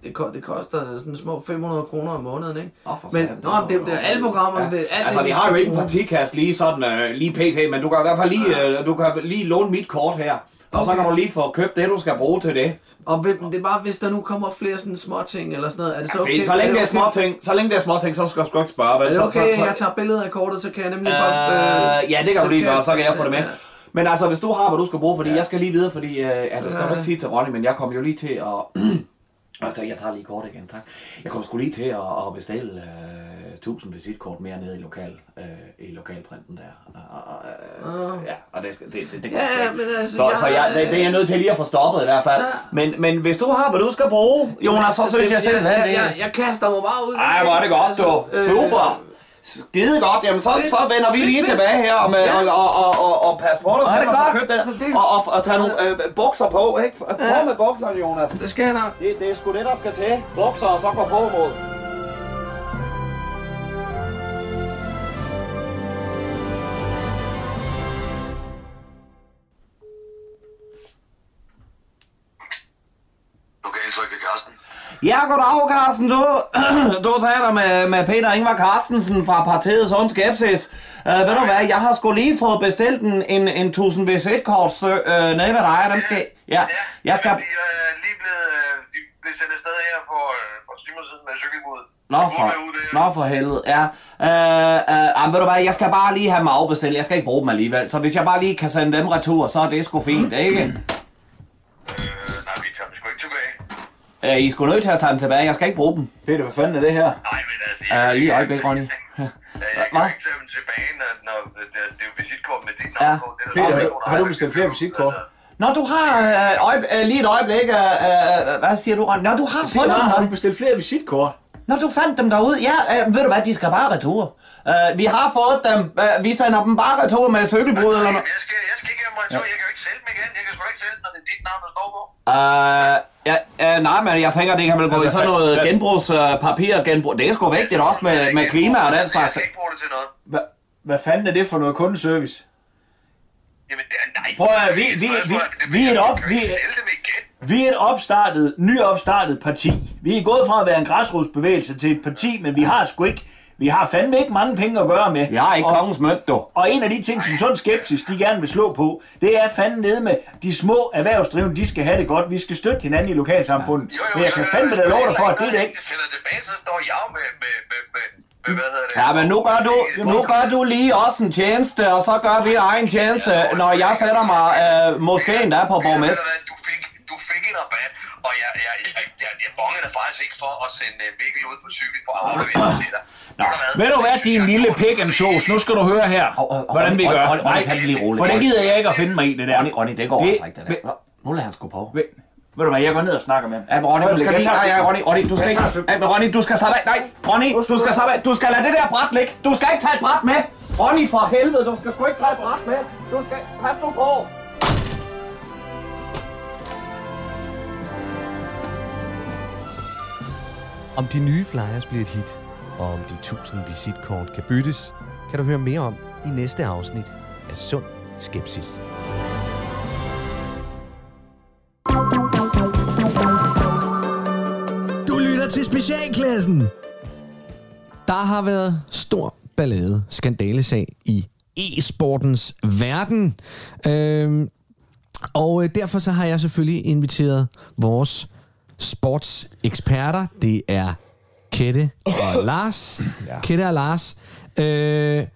det, det koster sådan små 500 kroner om måneden, ikke? For men nå, det, det er alle programmerne. Ja. Alt Altså, det, vi har jo ikke en partikast lige sådan, øh, lige pt, men du kan i hvert fald lige, øh, du kan lige låne mit kort her. Og så Okay. kan du lige få købt det, du skal bruge til det. Og det er bare, hvis der nu kommer flere sådan små ting eller sådan noget, er det så Okay, okay? så længe det er okay? små ting, så længe det er små ting, så skal du sgu ikke spørge, vel? Er det Så- okay, så, så, jeg tager billeder af kortet, så kan jeg nemlig bare... Øh, ja, det kan du lige gøre, så kan jeg få det med. Ja. Men altså, hvis du har, hvad du skal bruge, fordi Ja. jeg skal lige videre, fordi, øh, ja, det skal Ja. du ikke sige til Ronny, men jeg kommer jo lige til at... Altså, jeg tager lige kort igen, tak. Jeg kommer sgu lige til at, at bestille øh, 1000 visitkort mere nede i lokal, øh, i lokalprinten der. Og, og, øh, ja, og det, det, det, det Ja, men altså, så, jeg- så jeg, det, det er jeg nødt til lige at få stoppet i hvert fald. Ja. Men, men hvis du har, hvad du skal bruge, Jonas, så synes jeg simpelthen, jeg, det jeg, jeg, jeg kaster mig bare ud. ej, det. hvor er det godt, du. Altså, Super. Skide godt. Jamen, så, så vender vi lige tilbage her og, med, Ja. og, og, og, og, og pas på dig, så får godt. købt det. Altså, Og, og, og tage nogle øh, bukser på, ikke? Prøv med bukserne, Jonas. Det skal jeg nok. Det, det er sgu det, der skal til. Bukser, og så gå på mod. Ja, goddag, Carsten. Du, du taler med, med Peter Ingvar Carstensen fra partiet Sund Skepsis. Uh, ved du hvad, jeg har sgu lige fået bestilt en, en, en 1000 V1-kort uh, nede ved dig. Dem skal, ja, jeg skal... De er lige blevet, øh, de blev sendt afsted her for, øh, for timer siden med cykelbud. Nå for, nå for helvede, ja. Øh, øh, ved du hvad, jeg skal bare lige have dem afbestilt. Jeg skal ikke bruge dem alligevel. Så hvis jeg bare lige kan sende dem retur, så er det sgu fint, ikke? Øh, nej, vi tager dem sgu ikke tilbage. Øh, I sgu nødt til at tage dem tilbage. Jeg skal ikke bruge dem. Peter, hvad fanden er det her? Nej, men altså... Øh, lige et øjeblik, Ronny. Ja, jeg kan jo ikke tage dem tilbage, når, når det, er, det er jo visitkort med dit Ja. navn på. Det er Peter, har har du bestilt flere visitkort? Nå, du har øh, øjeb- øh, lige et øjeblik. Øh, øh, hvad siger du, Ronny? Nå, du har fundet dem, har du bestilt flere visitkort? Nå, du fandt dem derude. Ja, øh, ved du hvad, de skal bare retur. Uh, vi har fået dem. Uh, vi sender dem bare retur med cykelbrud eller noget. Jeg skal, jeg skal ikke retur. Jeg kan jo ikke sælge dem igen. Jeg kan sgu ikke sælge dem, når det er dit navn, der står på. Uh, ja, uh, nej, men jeg tænker, det kan vel gå i sådan noget genbrugspapir. Genbrug. Det er sgu vigtigt også med, med klima og den slags. Jeg skal ikke bruge det til noget. Hva, hvad fanden er det for noget kundeservice? Jamen, det er, nej. Prøv at vi, vi, vi, vi, er et op, vi, vi er et opstartet, nyopstartet parti. Vi er gået fra at være en græsrodsbevægelse til et parti, men vi har sgu ikke, vi har fandme ikke mange penge at gøre med. Vi har ikke og, kongens mønt, du. Og en af de ting, som sådan skepsis, de gerne vil slå på, det er fandme nede med de små erhvervsdrivende, de skal have det godt. Vi skal støtte hinanden i lokalsamfundet. Men jeg kan fandme da love dig for, at det er det ikke. sender tilbage, så står jeg jo med, med, med, med, hvad hedder det? Ja, men nu gør du, nu gør du lige også en tjeneste, og så gør vi egen tjeneste, når jeg sætter mig øh, måske endda på borgmester. Du fik, du fik en rabat, og jeg, jeg, jeg, jeg, jeg bongede faktisk ikke for at sende øh, Mikkel ud på cykel for at aflevere det til dig. Ved du hvad, din lille pik and sauce, nu skal du høre her, hvordan vi gør. Roligt, for det gider jeg ikke at finde mig i, det der. Ronny, Ronny, det går altså ikke, det der. Nu lader han sgu på. Ved, ved du hvad, jeg går ned og snakker med ham. Ja, men Ronny, du skal lige... Nej, ja, Ronny, Ronny, du skal ikke... Ja, men Ronny, du skal slappe af. Nej, Ronny, du skal slappe af. Du skal lade det der bræt ligge. Du skal ikke tage et bræt med. Ronny, for helvede, du skal sgu ikke tage et bræt med. Du skal... Pas nu på. Om de nye flyers bliver et hit, og om de 1000 visitkort kan byttes, kan du høre mere om i næste afsnit af Sund Skepsis. Du lytter til Specialklassen. Der har været stor ballade, skandalesag i e-sportens verden. Øhm, og øh, derfor så har jeg selvfølgelig inviteret vores sportseksperter. Det er Kette og Lars. ja. Kette og Lars. Øh,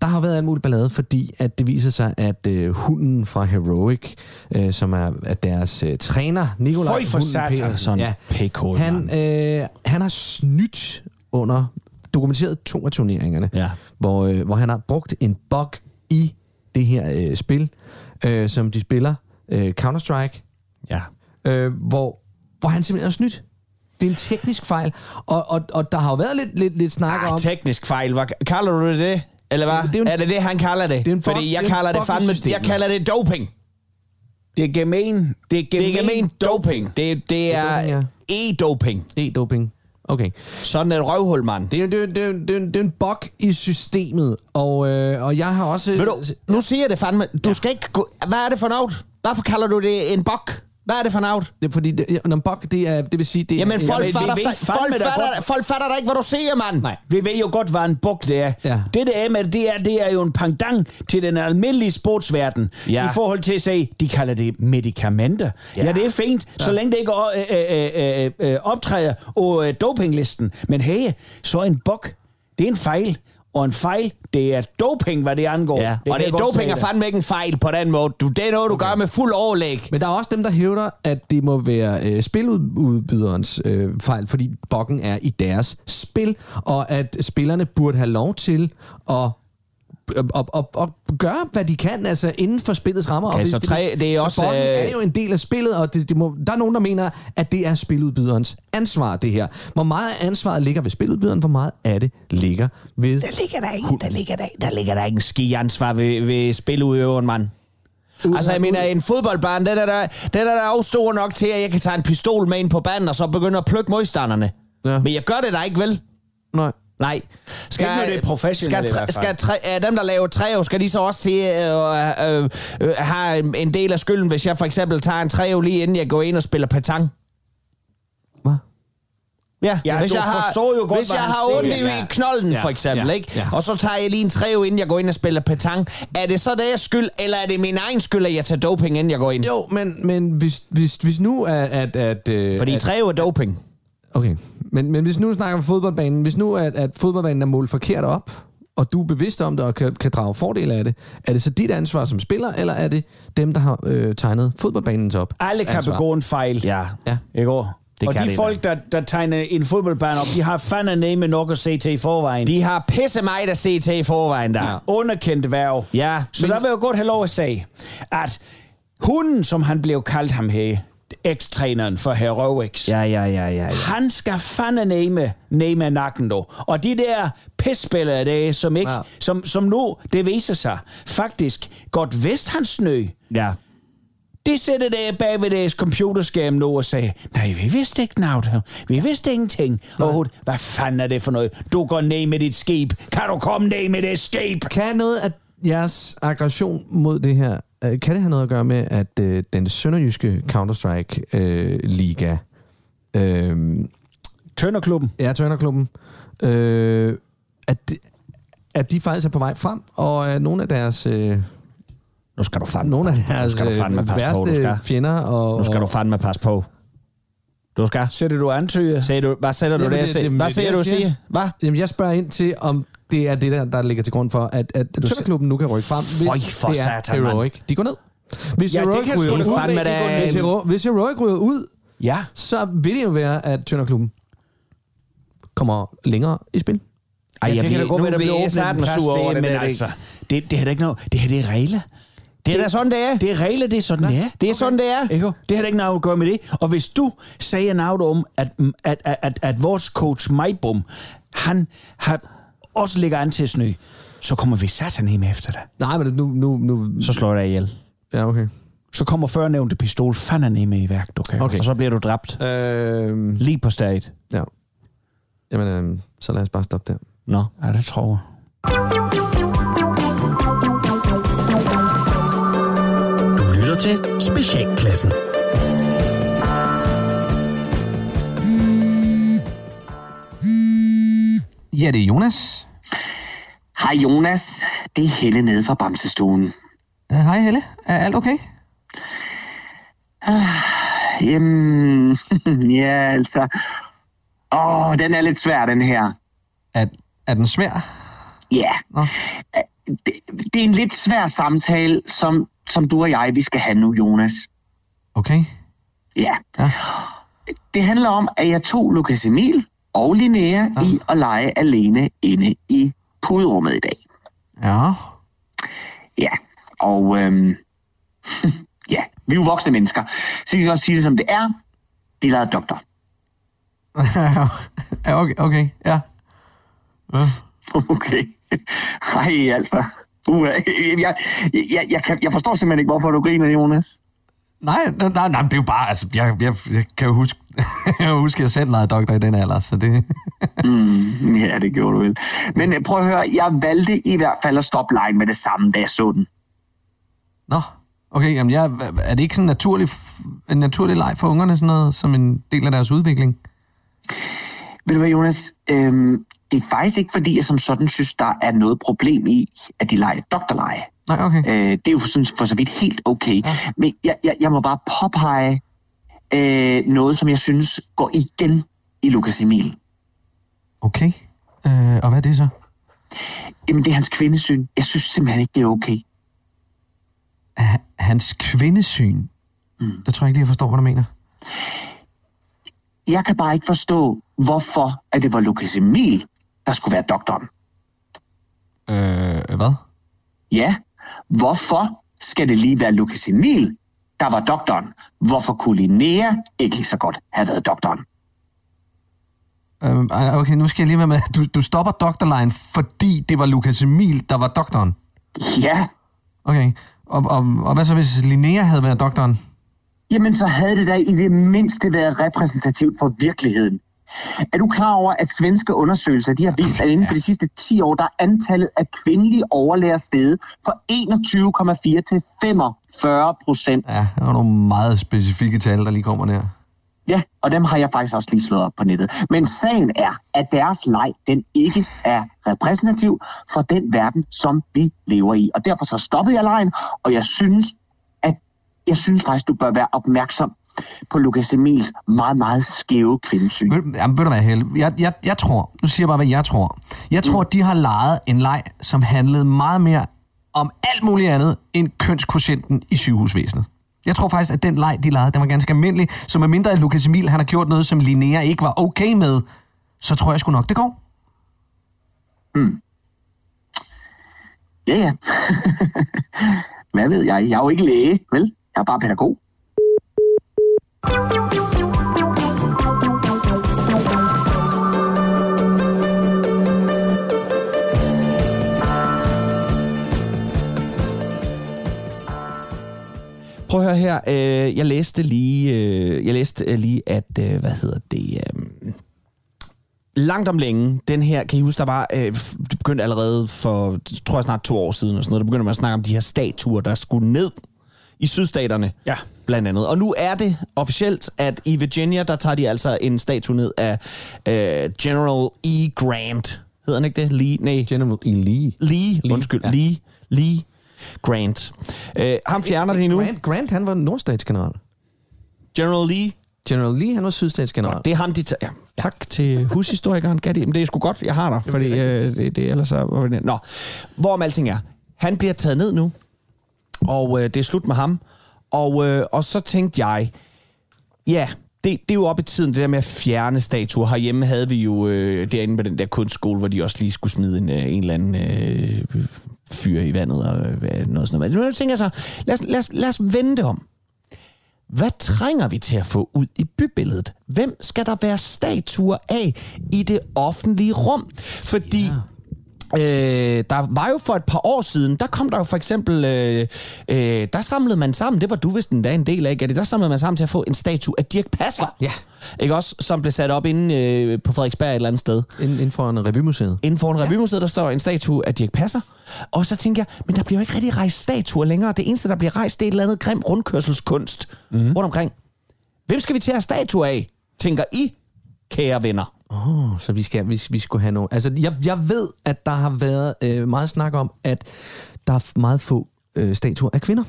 der har været en mulig ballade, fordi at det viser sig, at øh, hunden fra Heroic, øh, som er, er deres øh, træner, Nikolaj Hunden. Petersen, Sådan ja, han, øh, han har snydt under dokumenteret to af turneringerne, ja. hvor, øh, hvor han har brugt en bug i det her øh, spil, øh, som de spiller, øh, Counter-Strike, ja. øh, hvor, hvor han simpelthen har snydt. Det er en teknisk fejl, og, og, og der har jo været lidt, lidt, lidt snak om... teknisk fejl. Hvad, kalder du det det? Eller hvad? Det er en- er det det, han kalder det? Det er en bug- Fordi jeg det er kalder det fandme... Jeg kalder det doping. Det er gemen. Det er gemen, Det er gemen doping. Det, det er e-doping. E-doping. Okay. Sådan et røvhul, mand. Det er, det, er, det, er, det, er, det er en bug i systemet, og, øh, og jeg har også... Ved du, nu siger jeg det fandme. Du skal ikke gå... Hvad er det for noget? Hvorfor kalder du det en bug? Hvad er det for noget? Det er fordi, det, ja, en bug, det, er, det vil sige... Det, Jamen, folk, Jamen, fatter, vi ved fa- fandme folk, fatter, folk fatter da ikke, hvad du siger, mand. Nej, vi ved jo godt, hvad en bug det er. Ja. Det, det er med, det er, det er jo en pendant til den almindelige sportsverden. Ja. I forhold til at sige, de kalder det medicamenter. Ja, Ja. ja det er fint, ja. så længe det ikke øh, øh, øh, øh, optræder på øh, dopinglisten. Men hey, så en bug, det er en fejl. Og en fejl, det er doping, hvad det angår. Ja, det og det godt doping er fandme ikke en fejl på den måde. Du, det er noget, du okay. gør med fuld overlæg. Men der er også dem, der hævder, at det må være øh, spiludbyderens øh, fejl, fordi buggen er i deres spil, og at spillerne burde have lov til at og, og, og gøre, hvad de kan, altså inden for spillets rammer. Okay, og så tre- det er så også, buggen øh, er jo en del af spillet, og det, det må, der er nogen, der mener, at det er spiludbyderens ansvar, det her. Hvor meget af ansvaret ligger ved spiludbyderen, hvor meget af det ligger ved... Der ligger der ikke, der ligger der, der ligger der ikke en ski-ansvar ved, ved spiludøveren, mand. Altså, jeg mener, en fodboldbane, den er der, den er der også stor nok til, at jeg kan tage en pistol med ind på banen, og så begynde at plukke modstanderne. Ja. Men jeg gør det da ikke, vel? Nej. Nej. Ikke når det er professionelt skal, fald. skal træ, er dem, der laver træer, skal de så også til at øh, øh, øh, have en- en del af skylden, hvis jeg for eksempel tager en træer lige inden jeg går ind og spiller petang? Hvad? Ja, Ja, hvis du jeg har, forstår jo godt, hvis jeg har ondt i Ja. knolden, Ja. for eksempel, Ja. ikke? Ja. og så tager jeg lige en træve, inden jeg går ind og spiller petang. Er det så deres skyld, eller er det min egen skyld, at jeg tager doping, inden jeg går ind? Jo, men, men hvis, hvis, hvis nu at... at, at øh, Fordi at, træve er doping. Okay, men, men hvis nu snakker vi fodboldbanen, hvis nu at, at fodboldbanen er målt forkert op, og du er bevidst om det og kan, kan drage fordel af det, er det så dit ansvar som spiller, eller er det dem, der har øh, tegnet fodboldbanen op? Alle kan ansvar? begå en fejl. Ja. Ja. Ikke også? Det og kan de de folk, der, der tegner en fodboldbane op, de har fandme med nok at se til i forvejen. De har pisse mig, der se til i forvejen der. Ja. Underkendt værv. Ja, Så der vil jeg godt have lov at sige, at hunden, som han blev kaldt ham her, ekstræneren for Heroics. Ja, ja, ja, ja. ja. Han skal fandme nemme, nemme nakken, dog. Og de der pisspillere, der, som, ikke, Ja. som, som nu, det viser sig, faktisk godt vidst han snø. Ja. De sætter der bag ved deres computerskærm nu og sagde, nej, vi vidste ikke noget. Vi vidste ingenting. Overhovedet. Hvad fanden er det for noget? Du går ned med dit skib. Kan du komme ned med det skib? Kan noget af jeres aggression mod det her, kan det have noget at gøre med, at øh, den sønderjyske Counter-Strike-liga, øh, Tønderklubben. ja, Tønderklubben, øh, at, de- at de faktisk er på vej frem, og at nogle af deres, øh, Nu skal du fandme, nogle af nu deres skal du fandme øh, passe på, du værste skal. fjender og... Nu skal du fandme passe på. Du skal. Sætter du antøjer? Sagde du, hvad sætter du Jamen, der? det- det- Hvad det er siger det, du siger. Hvad? Jamen, jeg spørger ind til, om det er det, der, der ligger til grund for, at, at Tønderklubben nu kan rykke frem, hvis Føj for det er satan. Heroic. De går ned. Hvis Ja, det Heroic kan ryger sgu ud, da hvis, Hero, hvis Heroic ryger ud, Ja. så vil det jo være, at Tønderklubben kommer længere i spil. Ej, jeg ja, det kan bliver- da godt være, der bliver jeg åbnet satme en plads sur over der, det men altså, det, det her er ikke noget. Det her, det er regler. Det er da sådan, det er. Det er regler, det er sådan, det er. Det er sådan, det er. Det har da ikke noget at gøre med det. Og hvis du siger noget om, at, at, at, at, at vores coach Majbum, han har også ligger an til at snø, så kommer vi satan hjem efter det. Nej, men nu... nu, nu Så slår jeg dig ihjel. ja, okay. Så kommer førnævnte pistol fandme med i værk, du kan. Okay. Og så bliver du dræbt. Øh, Lige på stedet. ja. Jamen, øh, så lad os bare stoppe der. Nå. Ja, det tror jeg. Du lytter til Specialklassen. Ja, det er Jonas. Hej Jonas, det er Helle nede fra Bamsestuen. Uh, hej Helle. Er alt okay? Jamen, ja altså... Åh, den er lidt svær, den her. Er, er den svær? Ja. Nå. Det, det er en lidt svær samtale, som, som du og jeg, vi skal have nu, Jonas. Okay. Ja. Ja. Det handler om, at jeg tog Lukas Emil og Linnea ja. i at lege alene inde i puderummet i dag. Ja. Ja, og øhm, ja, vi er jo voksne mennesker. Så vi kan også sige det, som det er. De lavede doktor. ja, okay, okay, ja. Okay. Ej, altså. Uh, jeg, jeg, jeg, kan, jeg forstår simpelthen ikke, hvorfor du griner, Jonas. Nej, nej, nej, nej, det er jo bare, altså, jeg, jeg, jeg kan jo huske, jeg kan jo huske, at jeg selv lavede doktor i den alder, så det... Mm, ja, det gjorde du vel. Men øh, prøv at høre, jeg valgte i hvert fald at stoppe lejen med det samme, da jeg så den. Nå, okay, jamen jeg, er det ikke sådan en naturlig, en naturlig leg for ungerne, sådan noget, som en del af deres udvikling? Ved du hvad, Jonas? Øhm, det er faktisk ikke, fordi jeg som sådan synes, der er noget problem i, at de leger doktorleje. Nej, okay. Øh, det er jo for, synes, for så vidt helt okay. Ja. Men jeg, jeg, jeg må bare påpege øh, noget, som jeg synes går igen i Lukas Emil. Okay. Øh, og hvad er det så? Jamen, det er hans kvindesyn. Jeg synes simpelthen ikke, det er okay. H- hans kvindesyn? Mm. Det tror jeg ikke lige, jeg forstår, hvad du mener. Jeg kan bare ikke forstå, hvorfor at det var Lukas Emil, der skulle være doktoren. Øh, hvad? Ja, hvorfor skal det lige være Lukas Emil, der var doktoren? Hvorfor kunne Linnea ikke lige så godt have været doktoren? Øh, okay, nu skal jeg lige være med. Du, du stopper doktorlejen, fordi det var Lukas Emil, der var doktoren? Ja, Okay. Og, og, og hvad så, hvis Linnea havde været doktoren? jamen så havde det da i det mindste været repræsentativt for virkeligheden. Er du klar over, at svenske undersøgelser de har vist, at inden for de sidste 10 år, der er antallet af kvindelige overlæger steget fra 21,4 til 45 procent. Ja, der var nogle meget specifikke tal, der lige kommer der. Ja, og dem har jeg faktisk også lige slået op på nettet. Men sagen er, at deres leg, den ikke er repræsentativ for den verden, som vi lever i. Og derfor så stoppede jeg lejen, og jeg synes, at jeg synes faktisk, du bør være opmærksom på Lukas Emils meget, meget skæve kvindesyn. Jamen, ved du hvad, Helle? Jeg, jeg, jeg tror, nu siger jeg bare, hvad jeg tror. Jeg tror, de har lejet en leg, som handlede meget mere om alt muligt andet end kønskvotienten i sygehusvæsenet. Jeg tror faktisk, at den leg, de lavede, den var ganske almindelig. Så med mindre at Lukas Emil han har gjort noget, som Linnea ikke var okay med, så tror jeg sgu nok, det går. Ja, ja. Hvad ved jeg? Jeg er jo ikke læge, vel? Jeg er bare pædagog. Prøv at høre her. Øh, jeg læste lige, øh, jeg læste øh, lige, at øh, hvad hedder det? Øh, langt om længe, den her, kan I huske, der var, øh, det begyndte allerede for, tror jeg snart to år siden, og sådan noget, der begyndte man at snakke om de her statuer, der skulle ned i sydstaterne, ja. blandt andet. Og nu er det officielt, at i Virginia, der tager de altså en statue ned af øh, General E. Grant. Hedder han ikke det? Lee? Nej. General E. Lee. Lee, Lee undskyld. Ja. Lee. Lee Grant. Øh, ham fjerner de nu. Grant, Grant, han var nordstatsgeneral. General Lee? General Lee, han var sydstatsgeneral. Det er ham, de tager. Ja, tak til hushistorikeren. Gatti. Men det er sgu godt, jeg har dig, fordi øh, det, det ellers så... Nå, hvorom alting er. Han bliver taget ned nu, og øh, det er slut med ham. Og, øh, og så tænkte jeg, ja, det, det er jo op i tiden, det der med at fjerne statuer. Herhjemme havde vi jo øh, derinde på den der kunstskole, hvor de også lige skulle smide en, øh, en eller anden øh, fyr i vandet og øh, noget sådan noget. Men nu tænker jeg så, lad os, lad, os, lad os vente om. Hvad trænger vi til at få ud i bybilledet? Hvem skal der være statuer af i det offentlige rum? Fordi... Ja. Øh, der var jo for et par år siden, der kom der jo for eksempel, øh, øh, der samlede man sammen, det var du vist en dag en del af, ikke? der samlede man sammen til at få en statue af Dirk Passer. Ja. Ikke også? Som blev sat op inde øh, på Frederiksberg et eller andet sted. Inden, inden for en revymuseet. Inden for en revymuseet, der står en statue af Dirk Passer. Og så tænker jeg, men der bliver jo ikke rigtig rejst statuer længere. Det eneste, der bliver rejst, det er et eller andet grim rundkørselskunst mm. rundt omkring. Hvem skal vi til at have statuer af, tænker I, kære venner? Åh, oh, så vi, skal, vi, vi skulle have nogle... Altså, jeg, jeg ved, at der har været øh, meget snak om, at der er meget få øh, statuer af kvinder.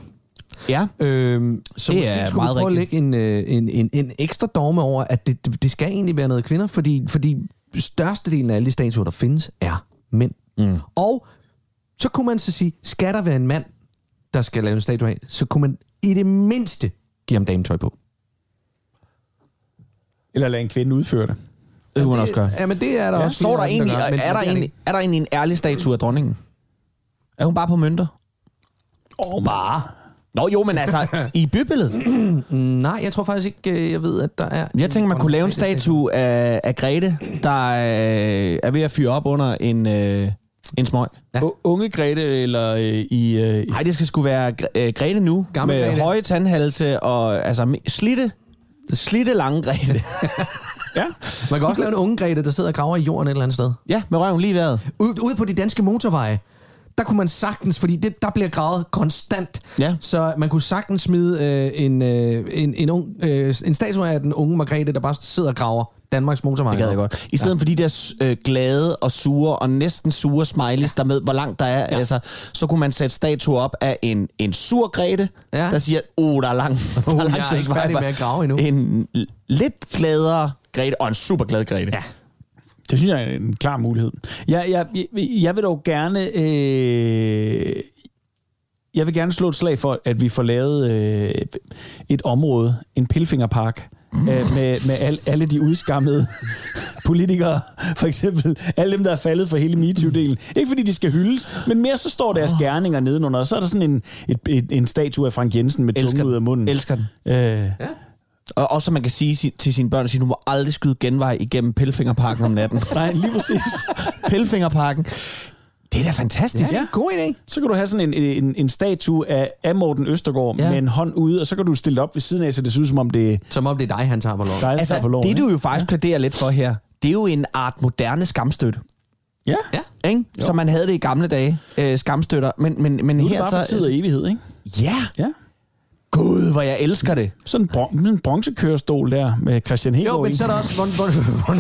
Ja, øhm, så det måske er skulle meget vi prøve rigtigt. at lægge en, øh, en, en, en ekstra dogme over, at det, det, det skal egentlig være noget kvinder, fordi, fordi størstedelen af alle de statuer, der findes, er mænd. Mm. Og så kunne man så sige, skal der være en mand, der skal lave en statue af, så kunne man i det mindste give ham dametøj på. Eller lade en kvinde udføre det. Det kunne man også gøre. Jamen, det er der Ja, også. står der egentlig, gør, men- er, der egentlig, er der egentlig en ærlig statue af dronningen? Er hun bare på mønter? Åh, oh, bare. Nå jo, men altså, i bybilledet. Nej, jeg tror faktisk ikke, øh, jeg ved, at der er... Jeg tænker, man kunne lave en statue af, af Grete, der øh, er ved at fyre op under en, øh, en smøg. Ja. Unge Grete eller øh, i... Øh, Nej, det skal sgu være øh, Grete nu. Gammel med Grete. høje tandhalse og altså slitte, slitte lange Grete. ja. Man kan også lave en unge Grete, der sidder og graver i jorden et eller andet sted. ja, med røven lige været. Ude, ude på de danske motorveje, der kunne man sagtens, fordi det, der bliver gravet konstant, Ja. så man kunne sagtens smide øh, en, øh, en, en, ung, øh, en statue af den unge Margrethe, der bare sidder og graver Danmarks motorveje. Det gad jeg godt. I stedet ja. for de der øh, glade og sure og næsten sure smileys, der med, hvor langt der er, ja. altså, så kunne man sætte statuer op af en, en sur Grete, ja. Ja. der siger, oh, der er lang, der er lang jeg er ikke vej." færdig med at grave endnu. En lidt gladere Grete, og en super glad Grete. Ja. Det synes jeg er en klar mulighed. Jeg, jeg, jeg, jeg vil dog gerne... Øh, jeg vil gerne slå et slag for, at vi får lavet øh, et område, en pilfingerpark, øh, med, med al, alle de udskammede politikere, for eksempel alle dem, der er faldet for hele MeToo-delen. Ikke fordi de skal hyldes, men mere så står deres gerninger nedenunder, og så er der sådan en, et, et, en statue af Frank Jensen med tungen ud af munden. Elsker den. Øh, Ja. Og også, så man kan sige si- til sine børn, at sige, du må aldrig skyde genvej igennem Pilfingerparken om natten. nej, lige præcis. Pilfingerparken. Det er da fantastisk. Ja. God idé. Så kan du have sådan en, en, en statue af, af Morten Østergaard Ja. ja. med en hånd ude, og så kan du stille op ved siden af, så det ser ud som om det er Som om det er dig, han tager på lov. dig, Altså, tager på loven. det du jo faktisk ja. plæderer lidt for her, det er jo en art moderne skamstøtte. Ja, Ja. Ikke? Som man havde det i gamle dage, øh, skamstøtter. Men, men, men nu er det her bare for så... altså- tid og evighed, ikke? Ja, Ja. Gud, hvor jeg elsker det. Sådan en, bron- sådan en bronzekørestol der med Christian Hegård Jo, men så er der også... Hvor, hvor, hvor,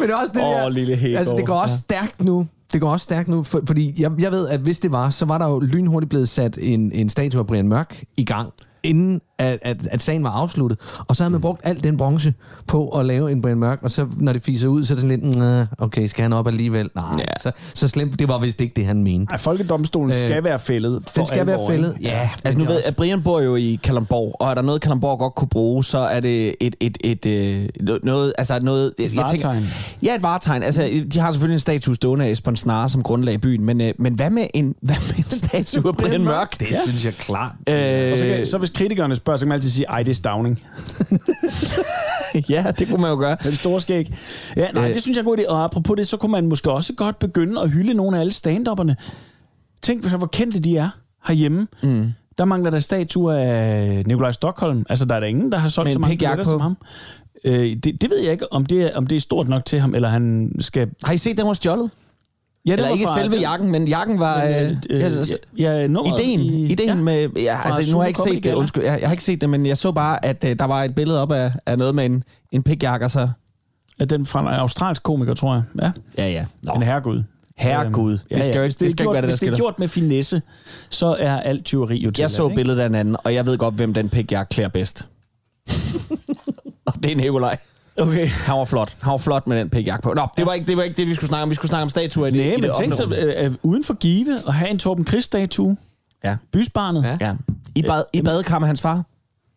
men det er også det Åh, der... lille Hegård. Altså, det går også Ja. stærkt nu. Det går også stærkt nu, for, fordi jeg, jeg ved, at hvis det var, så var der jo lynhurtigt blevet sat en, en statue af Brian Mørk i gang. Inden at, at, at sagen var afsluttet. Og så havde man brugt al den bronze på at lave en Brian Mørk, og så når det fiser ud, så er det sådan lidt, "Nå, okay, skal han op alligevel? Nej, ja. så, så slemt, det var vist ikke det, han mente. Ej, folkedomstolen Øh, skal være fældet. For Den skal være fældet, ikke? ja. Altså nu ved jeg, at Brian bor jo i Kalamborg, og er der noget, Kalamborg godt kunne bruge, så er det et, et, et, et noget, altså noget... Et varetegn. ja, et varetegn. Altså, de har selvfølgelig en statue stående af Esbjørn Snare, som grundlag i byen, men, øh, men hvad med en, hvad med en statue af Brian Mørk? Det synes jeg klart. Øh, Og så, kan, så hvis kritikerne spørger, så kan man altid sige, ej, det er stavning. ja, det kunne man jo gøre. Med det store skæg. Ja, nej, Øh. det synes jeg er god idé. Og apropos det, så kunne man måske også godt begynde at hylde nogle af alle stand Tænk, så hvor kendte de er herhjemme. Mm. Der mangler der statuer af Nikolaj Stockholm. Altså, der er der ingen, der har solgt Med så mange billetter som ham. Øh, det, det ved jeg ikke, om det, er, om det er stort nok til ham, eller han skal... Har I set, den var stjålet? Ja, det Eller ikke fra- selve jakken, men jakken var... Øh, øh, ja, øh, ja, nummeret ideen, i- ideen ja. med... Ja, altså, nu har jeg ikke set det, undskyld. Jeg, jeg har ikke set det, men jeg så bare, at øh, der var et billede op af, af noget med en, en pigjakke, og så... Er den fra en australsk komiker, tror jeg. Ja, Ja, ja. Nå. en herregud. Herregud. Øhm, Det skal ikke- Hvis det skal ikke gjort, være det, der Hvis det er gjort med finesse, så er alt tyveri jo til. Jeg så billedet af en anden, og jeg ved godt, hvem den pigjakke klæder bedst. og det er Nikolaj. Okay. Han var flot. Han var flot med den pigjakke på. Nå, det var, ikke, det var ikke det, vi skulle snakke om. Vi skulle snakke om statuer i det, Nej, i men tænk så, øh, øh, uden for Give at have en Torben Chris-statue. Ja. Bysbarnet. Ja. Ja. I, bad, I badekar med hans far?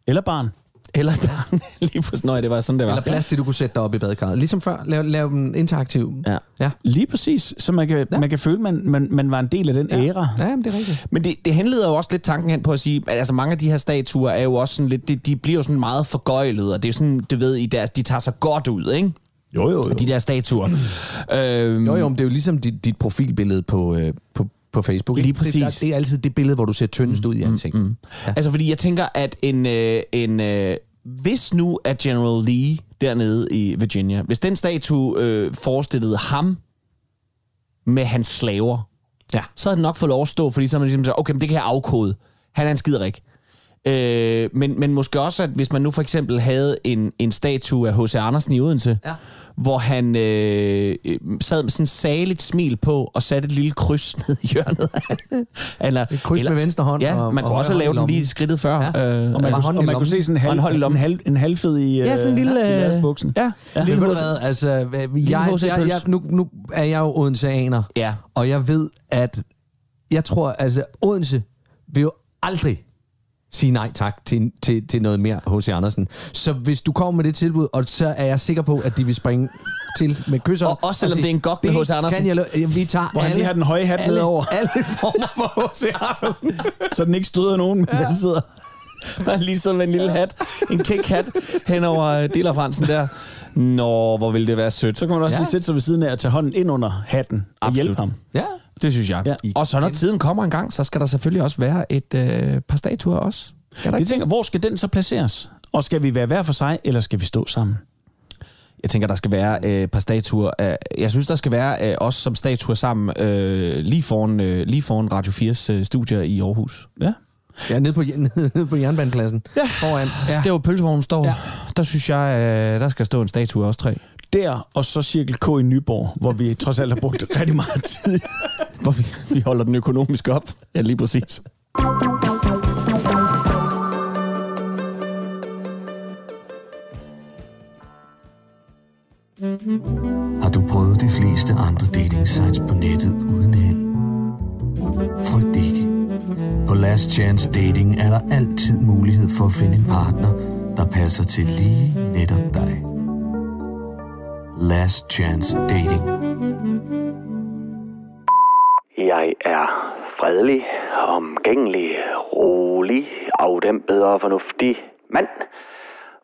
Eller barn. Eller barn. Lige på Nøj, det var sådan, det var. Eller plads til, du kunne sætte dig op i badekarret. Ligesom før, lav, lav dem interaktiv. Ja. Ja. Lige præcis. Så man kan, ja. man kan føle, at man, man, man var en del af den Ja. æra. Ja, men det er rigtigt. Men det, det henleder jo også lidt tanken hen på at sige, at altså mange af de her statuer er jo også sådan lidt, de, de bliver jo sådan meget forgøjlet, og det er jo sådan, du ved, i deres, de tager sig godt ud, ikke? Jo, jo, jo. De der statuer. øhm, Jo, jo, men det er jo ligesom dit, dit profilbillede på, øh, på, på Facebook. Lige ikke? Det, præcis. det er altid det billede, hvor du ser tyndest ud i ansigtet. Mm, mm. Ja. Altså, fordi jeg tænker, at en, øh, en øh, hvis nu at General Lee dernede i Virginia, hvis den statue øh, forestillede ham med hans slaver, Ja. så havde den nok fået lov at stå, fordi så man ligesom sagt, okay, men det kan jeg afkode. Han er en skiderik. Øh, men, men måske også, at hvis man nu for eksempel havde en, en statue af H.C. Andersen i Odense, Ja. Hvor han øh, øh, sad med sådan et saligt smil på og satte et lille kryds ned i hjørnet. eller, Et kryds med venstre hånd Ja, og- man og kunne også højre lave den lige skridtet før. Ja. Øh, Og man, kunne, og man kunne se sådan en, Og en halv, en, halv, en halvfed i, Ja, sådan en lille, i øh, næsbuksen. ja, Ja. Lille ved du hvad, altså, jeg, jeg, jeg, jeg, nu, nu er jeg jo odenseaner, Ja. og jeg ved, at jeg tror, altså Odense vil jo aldrig sige nej tak til, til, til noget mere H.C. Andersen. Så hvis du kommer med det tilbud, og så er jeg sikker på, at de vil springe til med kysser. Og også selvom det er en gok med H.C. Andersen. Kan jeg, lo- vi tager Hvor han alle, lige har den høje hat alle, nedover. alle former for H.C. Andersen. Så den ikke støder nogen, men den sidder... Han lige med en lille hat, en kæk-hat, hen over øh, Dillerfransen der. Nå, hvor ville det være sødt. Så kan man også Ja. lige sætte sig ved siden af og tage hånden ind under hatten og Absolut. hjælpe ham. Ja. Det synes jeg. Ja. Og så når tiden kommer en gang, så skal der selvfølgelig også være et øh, par statuer også. Skal der Jeg ikke? tænker, hvor skal den så placeres? Og skal vi være hver for sig, eller skal vi stå sammen? Jeg tænker, der skal være øh, et par statuer. af- jeg synes, der skal være øh, os som statuer sammen øh, lige, foran, øh, lige foran Radio 4's øh, studier i Aarhus. Ja. Ja, nede på, nede på jernbanepladsen. Ja. Foran. Ja. Der hvor pølsevognen står, ja. Der synes jeg, øh, der skal stå en statue af os tre. Der, og så Cirkel K i Nyborg, hvor vi trods alt har brugt rigtig meget tid. Hvor vi, vi holder den økonomisk op. Ja, lige præcis. Har du prøvet de fleste andre dating sites på nettet uden held? Frygt ikke. Last Chance Dating er der altid mulighed for at finde en partner, der passer til lige netop dig. Last Chance Dating. Jeg er fredelig, omgængelig, rolig, afdæmpet og fornuftig mand.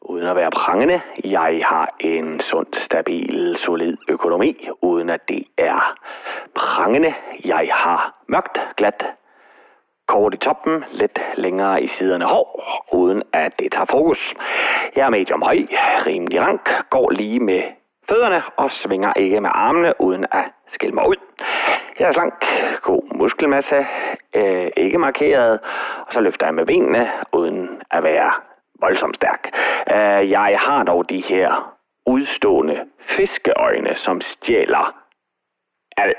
Uden at være prangende. Jeg har en sund, stabil, solid økonomi, uden at det er prangende. Jeg har mørkt, glat, kort i toppen, lidt længere i siderne hår, uden at det tager fokus. Jeg er medium høj, rimelig rank, går lige med fødderne og svinger ikke med armene, uden at skille mig ud. Jeg er slank, god muskelmasse, øh, ikke markeret, og så løfter jeg med benene, uden at være voldsomt stærk. Øh, jeg har dog de her udstående fiskeøjne, som stjæler al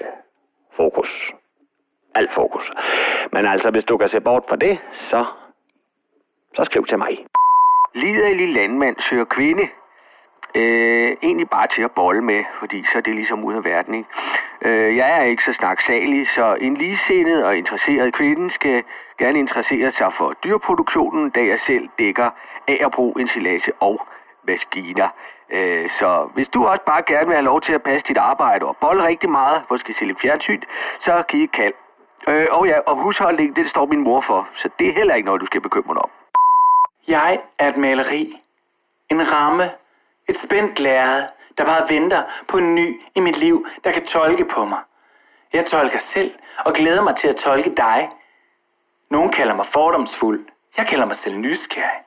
fokus. Alt fokus. Men altså, hvis du kan se bort fra det, så så skriv til mig. Liderlig landmand søger kvinde. Øh, egentlig bare til at bolle med, fordi så er det ligesom ud af verden, ikke? Øh, jeg er ikke så snaksalig, så en ligesindet og interesseret kvinde skal gerne interessere sig for dyreproduktionen, da jeg selv dækker af at bruge ensilage og maskiner. Øh, så hvis du også bare gerne vil have lov til at passe dit arbejde og bolle rigtig meget, måske se lidt fjernsyn, så kan I kald. Øh, og ja, og husholdning, det står min mor for, så det er heller ikke noget, du skal bekymre dig om. Jeg er et maleri. En ramme. Et spændt lærred, der bare venter på en ny i mit liv, der kan tolke på mig. Jeg tolker selv og glæder mig til at tolke dig. Nogen kalder mig fordomsfuld. Jeg kalder mig selv nysgerrig.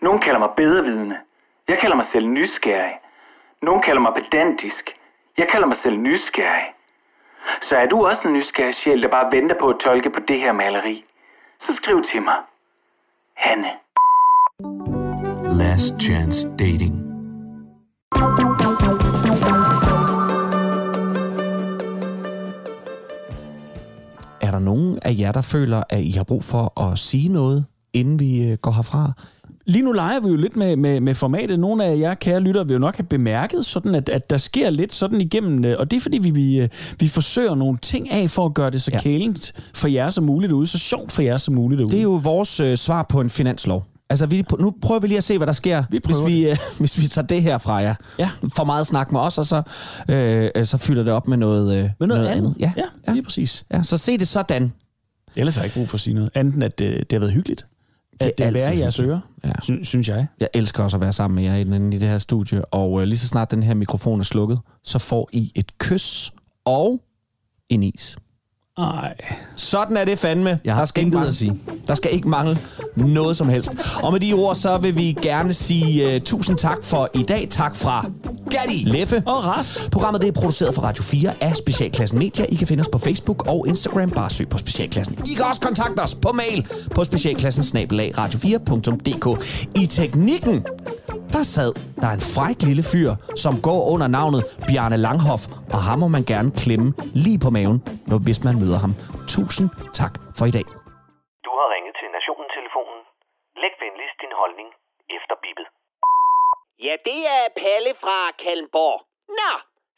Nogen kalder mig bedrevidende. Jeg kalder mig selv nysgerrig. Nogen kalder mig pedantisk. Jeg kalder mig selv nysgerrig. Så er du også en nysgerrig sjæl, der bare venter på at tolke på det her maleri? Så skriv til mig. Hanne. Last Chance Dating. Er der nogen af jer, der føler, at I har brug for at sige noget, inden vi øh, går herfra? Lige nu leger vi jo lidt med, med, med formatet. Nogle af jer, kære lytter, vil jo nok have bemærket, sådan at, at der sker lidt sådan igennem, øh, og det er fordi, vi, vi, øh, vi forsøger nogle ting af for at gøre det så ja. kælent for jer som muligt derude, så sjovt for jer som muligt derude. Det er jo vores øh, svar på en finanslov. Altså, vi, nu prøver vi lige at se, hvad der sker, vi hvis, vi, øh, hvis vi tager det her fra jer. Ja. For meget snak med os, og så, øh, øh, så fylder det op med noget, øh, Med noget, andet. Ja. ja, ja, lige præcis. Ja, så se det sådan. Ellers har jeg ikke brug for at sige noget. Andet end, at det, det har været hyggeligt. At det, i jeres hyggeligt. ører, Ja. sy- synes jeg. Jeg elsker også at være sammen med jer inde i det her studie, og øh, lige så snart den her mikrofon er slukket, så får I et kys og en is. Ej. Sådan er det fandme. Jeg har der skal ikke at sige. Der skal ikke mangle noget som helst. Og med de ord, så vil vi gerne sige uh, tusind tak for i dag. Tak fra Gatti, Leffe og Ras. Programmet det er produceret for Radio 4 af Specialklassen Media. I kan finde os på Facebook og Instagram. Bare søg på Specialklassen. I kan også kontakte os på mail på specialklassen radio4.dk. I teknikken, der sad der er en fræk lille fyr, som går under navnet Bjarne Langhoff, og ham må man gerne klemme lige på maven, når, hvis man møder ham. Tusind tak for i dag. Du har ringet til Nationen-telefonen. Læg venligst din holdning efter bippet. Ja, det er Palle fra Kalmborg. Nå,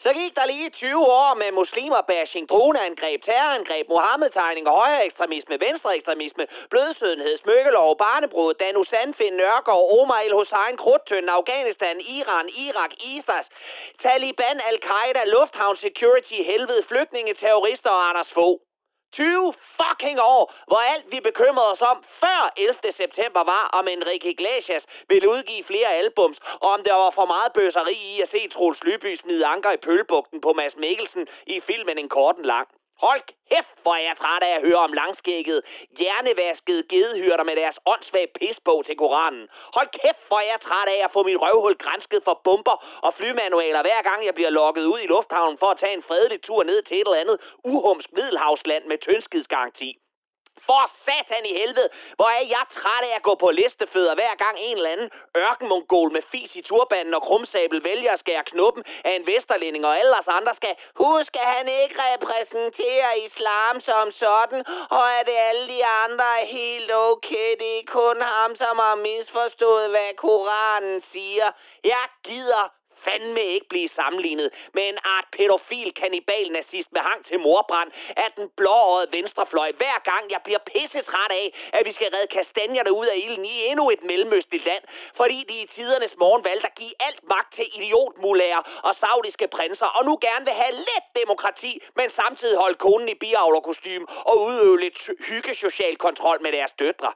så gik der lige 20 år med muslimer bashing, droneangreb, terrorangreb, Mohammed-tegninger, højere ekstremisme, venstre ekstremisme, blødsødenhed, smykkelov, barnebrud, Danu Sandfind, Nørgaard, Omar El Hussein, Krudtønden, Afghanistan, Iran, Irak, ISAS, Taliban, Al-Qaida, Lufthavn Security, helvede, flygtninge, terrorister og Anders Fogh. 20 fucking år, hvor alt vi bekymrede os om før 11. september var, om Enrique Iglesias ville udgive flere albums, og om der var for meget bøseri i at se Troels Lyby smide anker i pølbugten på Mads Mikkelsen i filmen En Korten Lang. Hold kæft, hvor er jeg træt af at høre om langskægget, hjernevaskede gedehyrder med deres åndssvage pisbog til Koranen. Hold kæft, hvor er jeg træt af at få mit røvhul grænsket for bomber og flymanualer, hver gang jeg bliver lukket ud i lufthavnen for at tage en fredelig tur ned til et eller andet uhumsk middelhavsland med tyndskidsgaranti. For satan i helvede, hvor er jeg træt af at gå på listefødder, hver gang en eller anden ørkenmongol med fis i turbanen og krumsabel vælger at skære knuppen af en vesterlænding, og alle os andre skal huske, at han ikke repræsenterer islam som sådan, og at alle de andre er helt okay. Det er kun ham, som har misforstået, hvad Koranen siger. Jeg gider fandme ikke blive sammenlignet med en art pædofil kannibal nazist med hang til morbrand af den blåårede venstrefløj, hver gang jeg bliver pissetræt af, at vi skal redde kastanjerne ud af ilden i endnu et mellemøstligt land, fordi de i tidernes morgen valgte at give alt magt til idiotmulærer og saudiske prinser, og nu gerne vil have let demokrati, men samtidig holde konen i biavlerkostym og udøve lidt hyggesocial kontrol med deres døtre.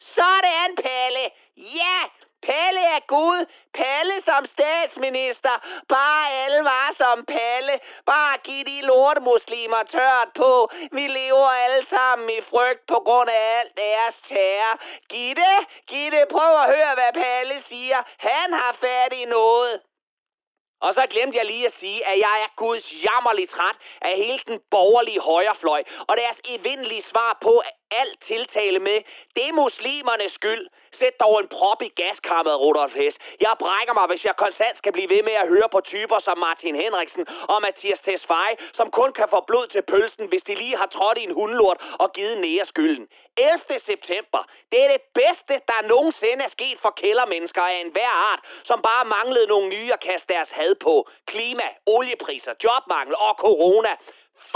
Sådan, Palle! Ja, Palle er Gud. Palle som statsminister. Bare alle var som Palle. Bare giv de lortemuslimer tørt på. Vi lever alle sammen i frygt på grund af alt deres terror. Gitte, Gitte, prøv at høre, hvad Palle siger. Han har fat i noget. Og så glemte jeg lige at sige, at jeg er guds jammerligt træt af hele den borgerlige højrefløj, og deres evindelige svar på, alt tiltale med, det er muslimernes skyld. Sæt dog en prop i gaskammeret, Rudolf Hess. Jeg brækker mig, hvis jeg konstant skal blive ved med at høre på typer som Martin Henriksen og Mathias Tesfaye, som kun kan få blod til pølsen, hvis de lige har trådt i en hundelort og givet nære skylden. 11. september, det er det bedste, der nogensinde er sket for kældermennesker af enhver art, som bare manglede nogle nye at kaste deres had på. Klima, oliepriser, jobmangel og corona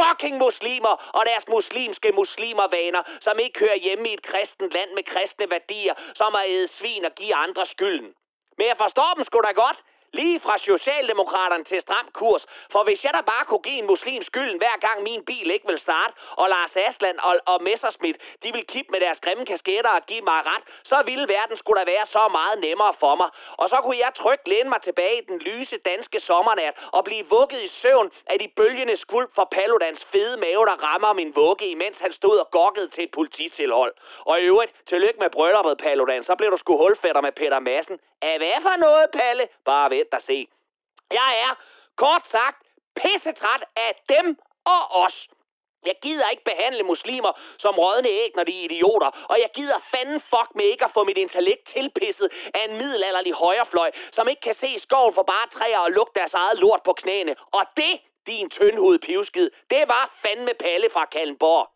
fucking muslimer og deres muslimske muslimervaner, som ikke hører hjemme i et kristent land med kristne værdier, som at æde svin og give andre skylden. Men jeg forstår dem sgu da godt. Lige fra Socialdemokraterne til stram kurs. For hvis jeg da bare kunne give en muslim skylden hver gang min bil ikke vil starte, og Lars Asland og, og Messerschmidt, de vil kippe med deres grimme kasketter og give mig ret, så ville verden skulle da være så meget nemmere for mig. Og så kunne jeg trygt læne mig tilbage i den lyse danske sommernat og blive vugget i søvn af de bølgende skvulp fra Paludans fede mave, der rammer min vugge, imens han stod og gokkede til et polititilhold. Og i øvrigt, tillykke med brylluppet, Paludan, så blev du sgu hulfætter med Peter Madsen. Af hvad for noget, Palle? Bare vent og se. Jeg er, kort sagt, pissetræt af dem og os. Jeg gider ikke behandle muslimer som rådne æg, når de er idioter. Og jeg gider fanden fuck med ikke at få mit intellekt tilpisset af en middelalderlig højrefløj, som ikke kan se skoven for bare træer og lugte deres eget lort på knæene. Og det, din tyndhud pivskid, det var fandme Palle fra Kallenborg.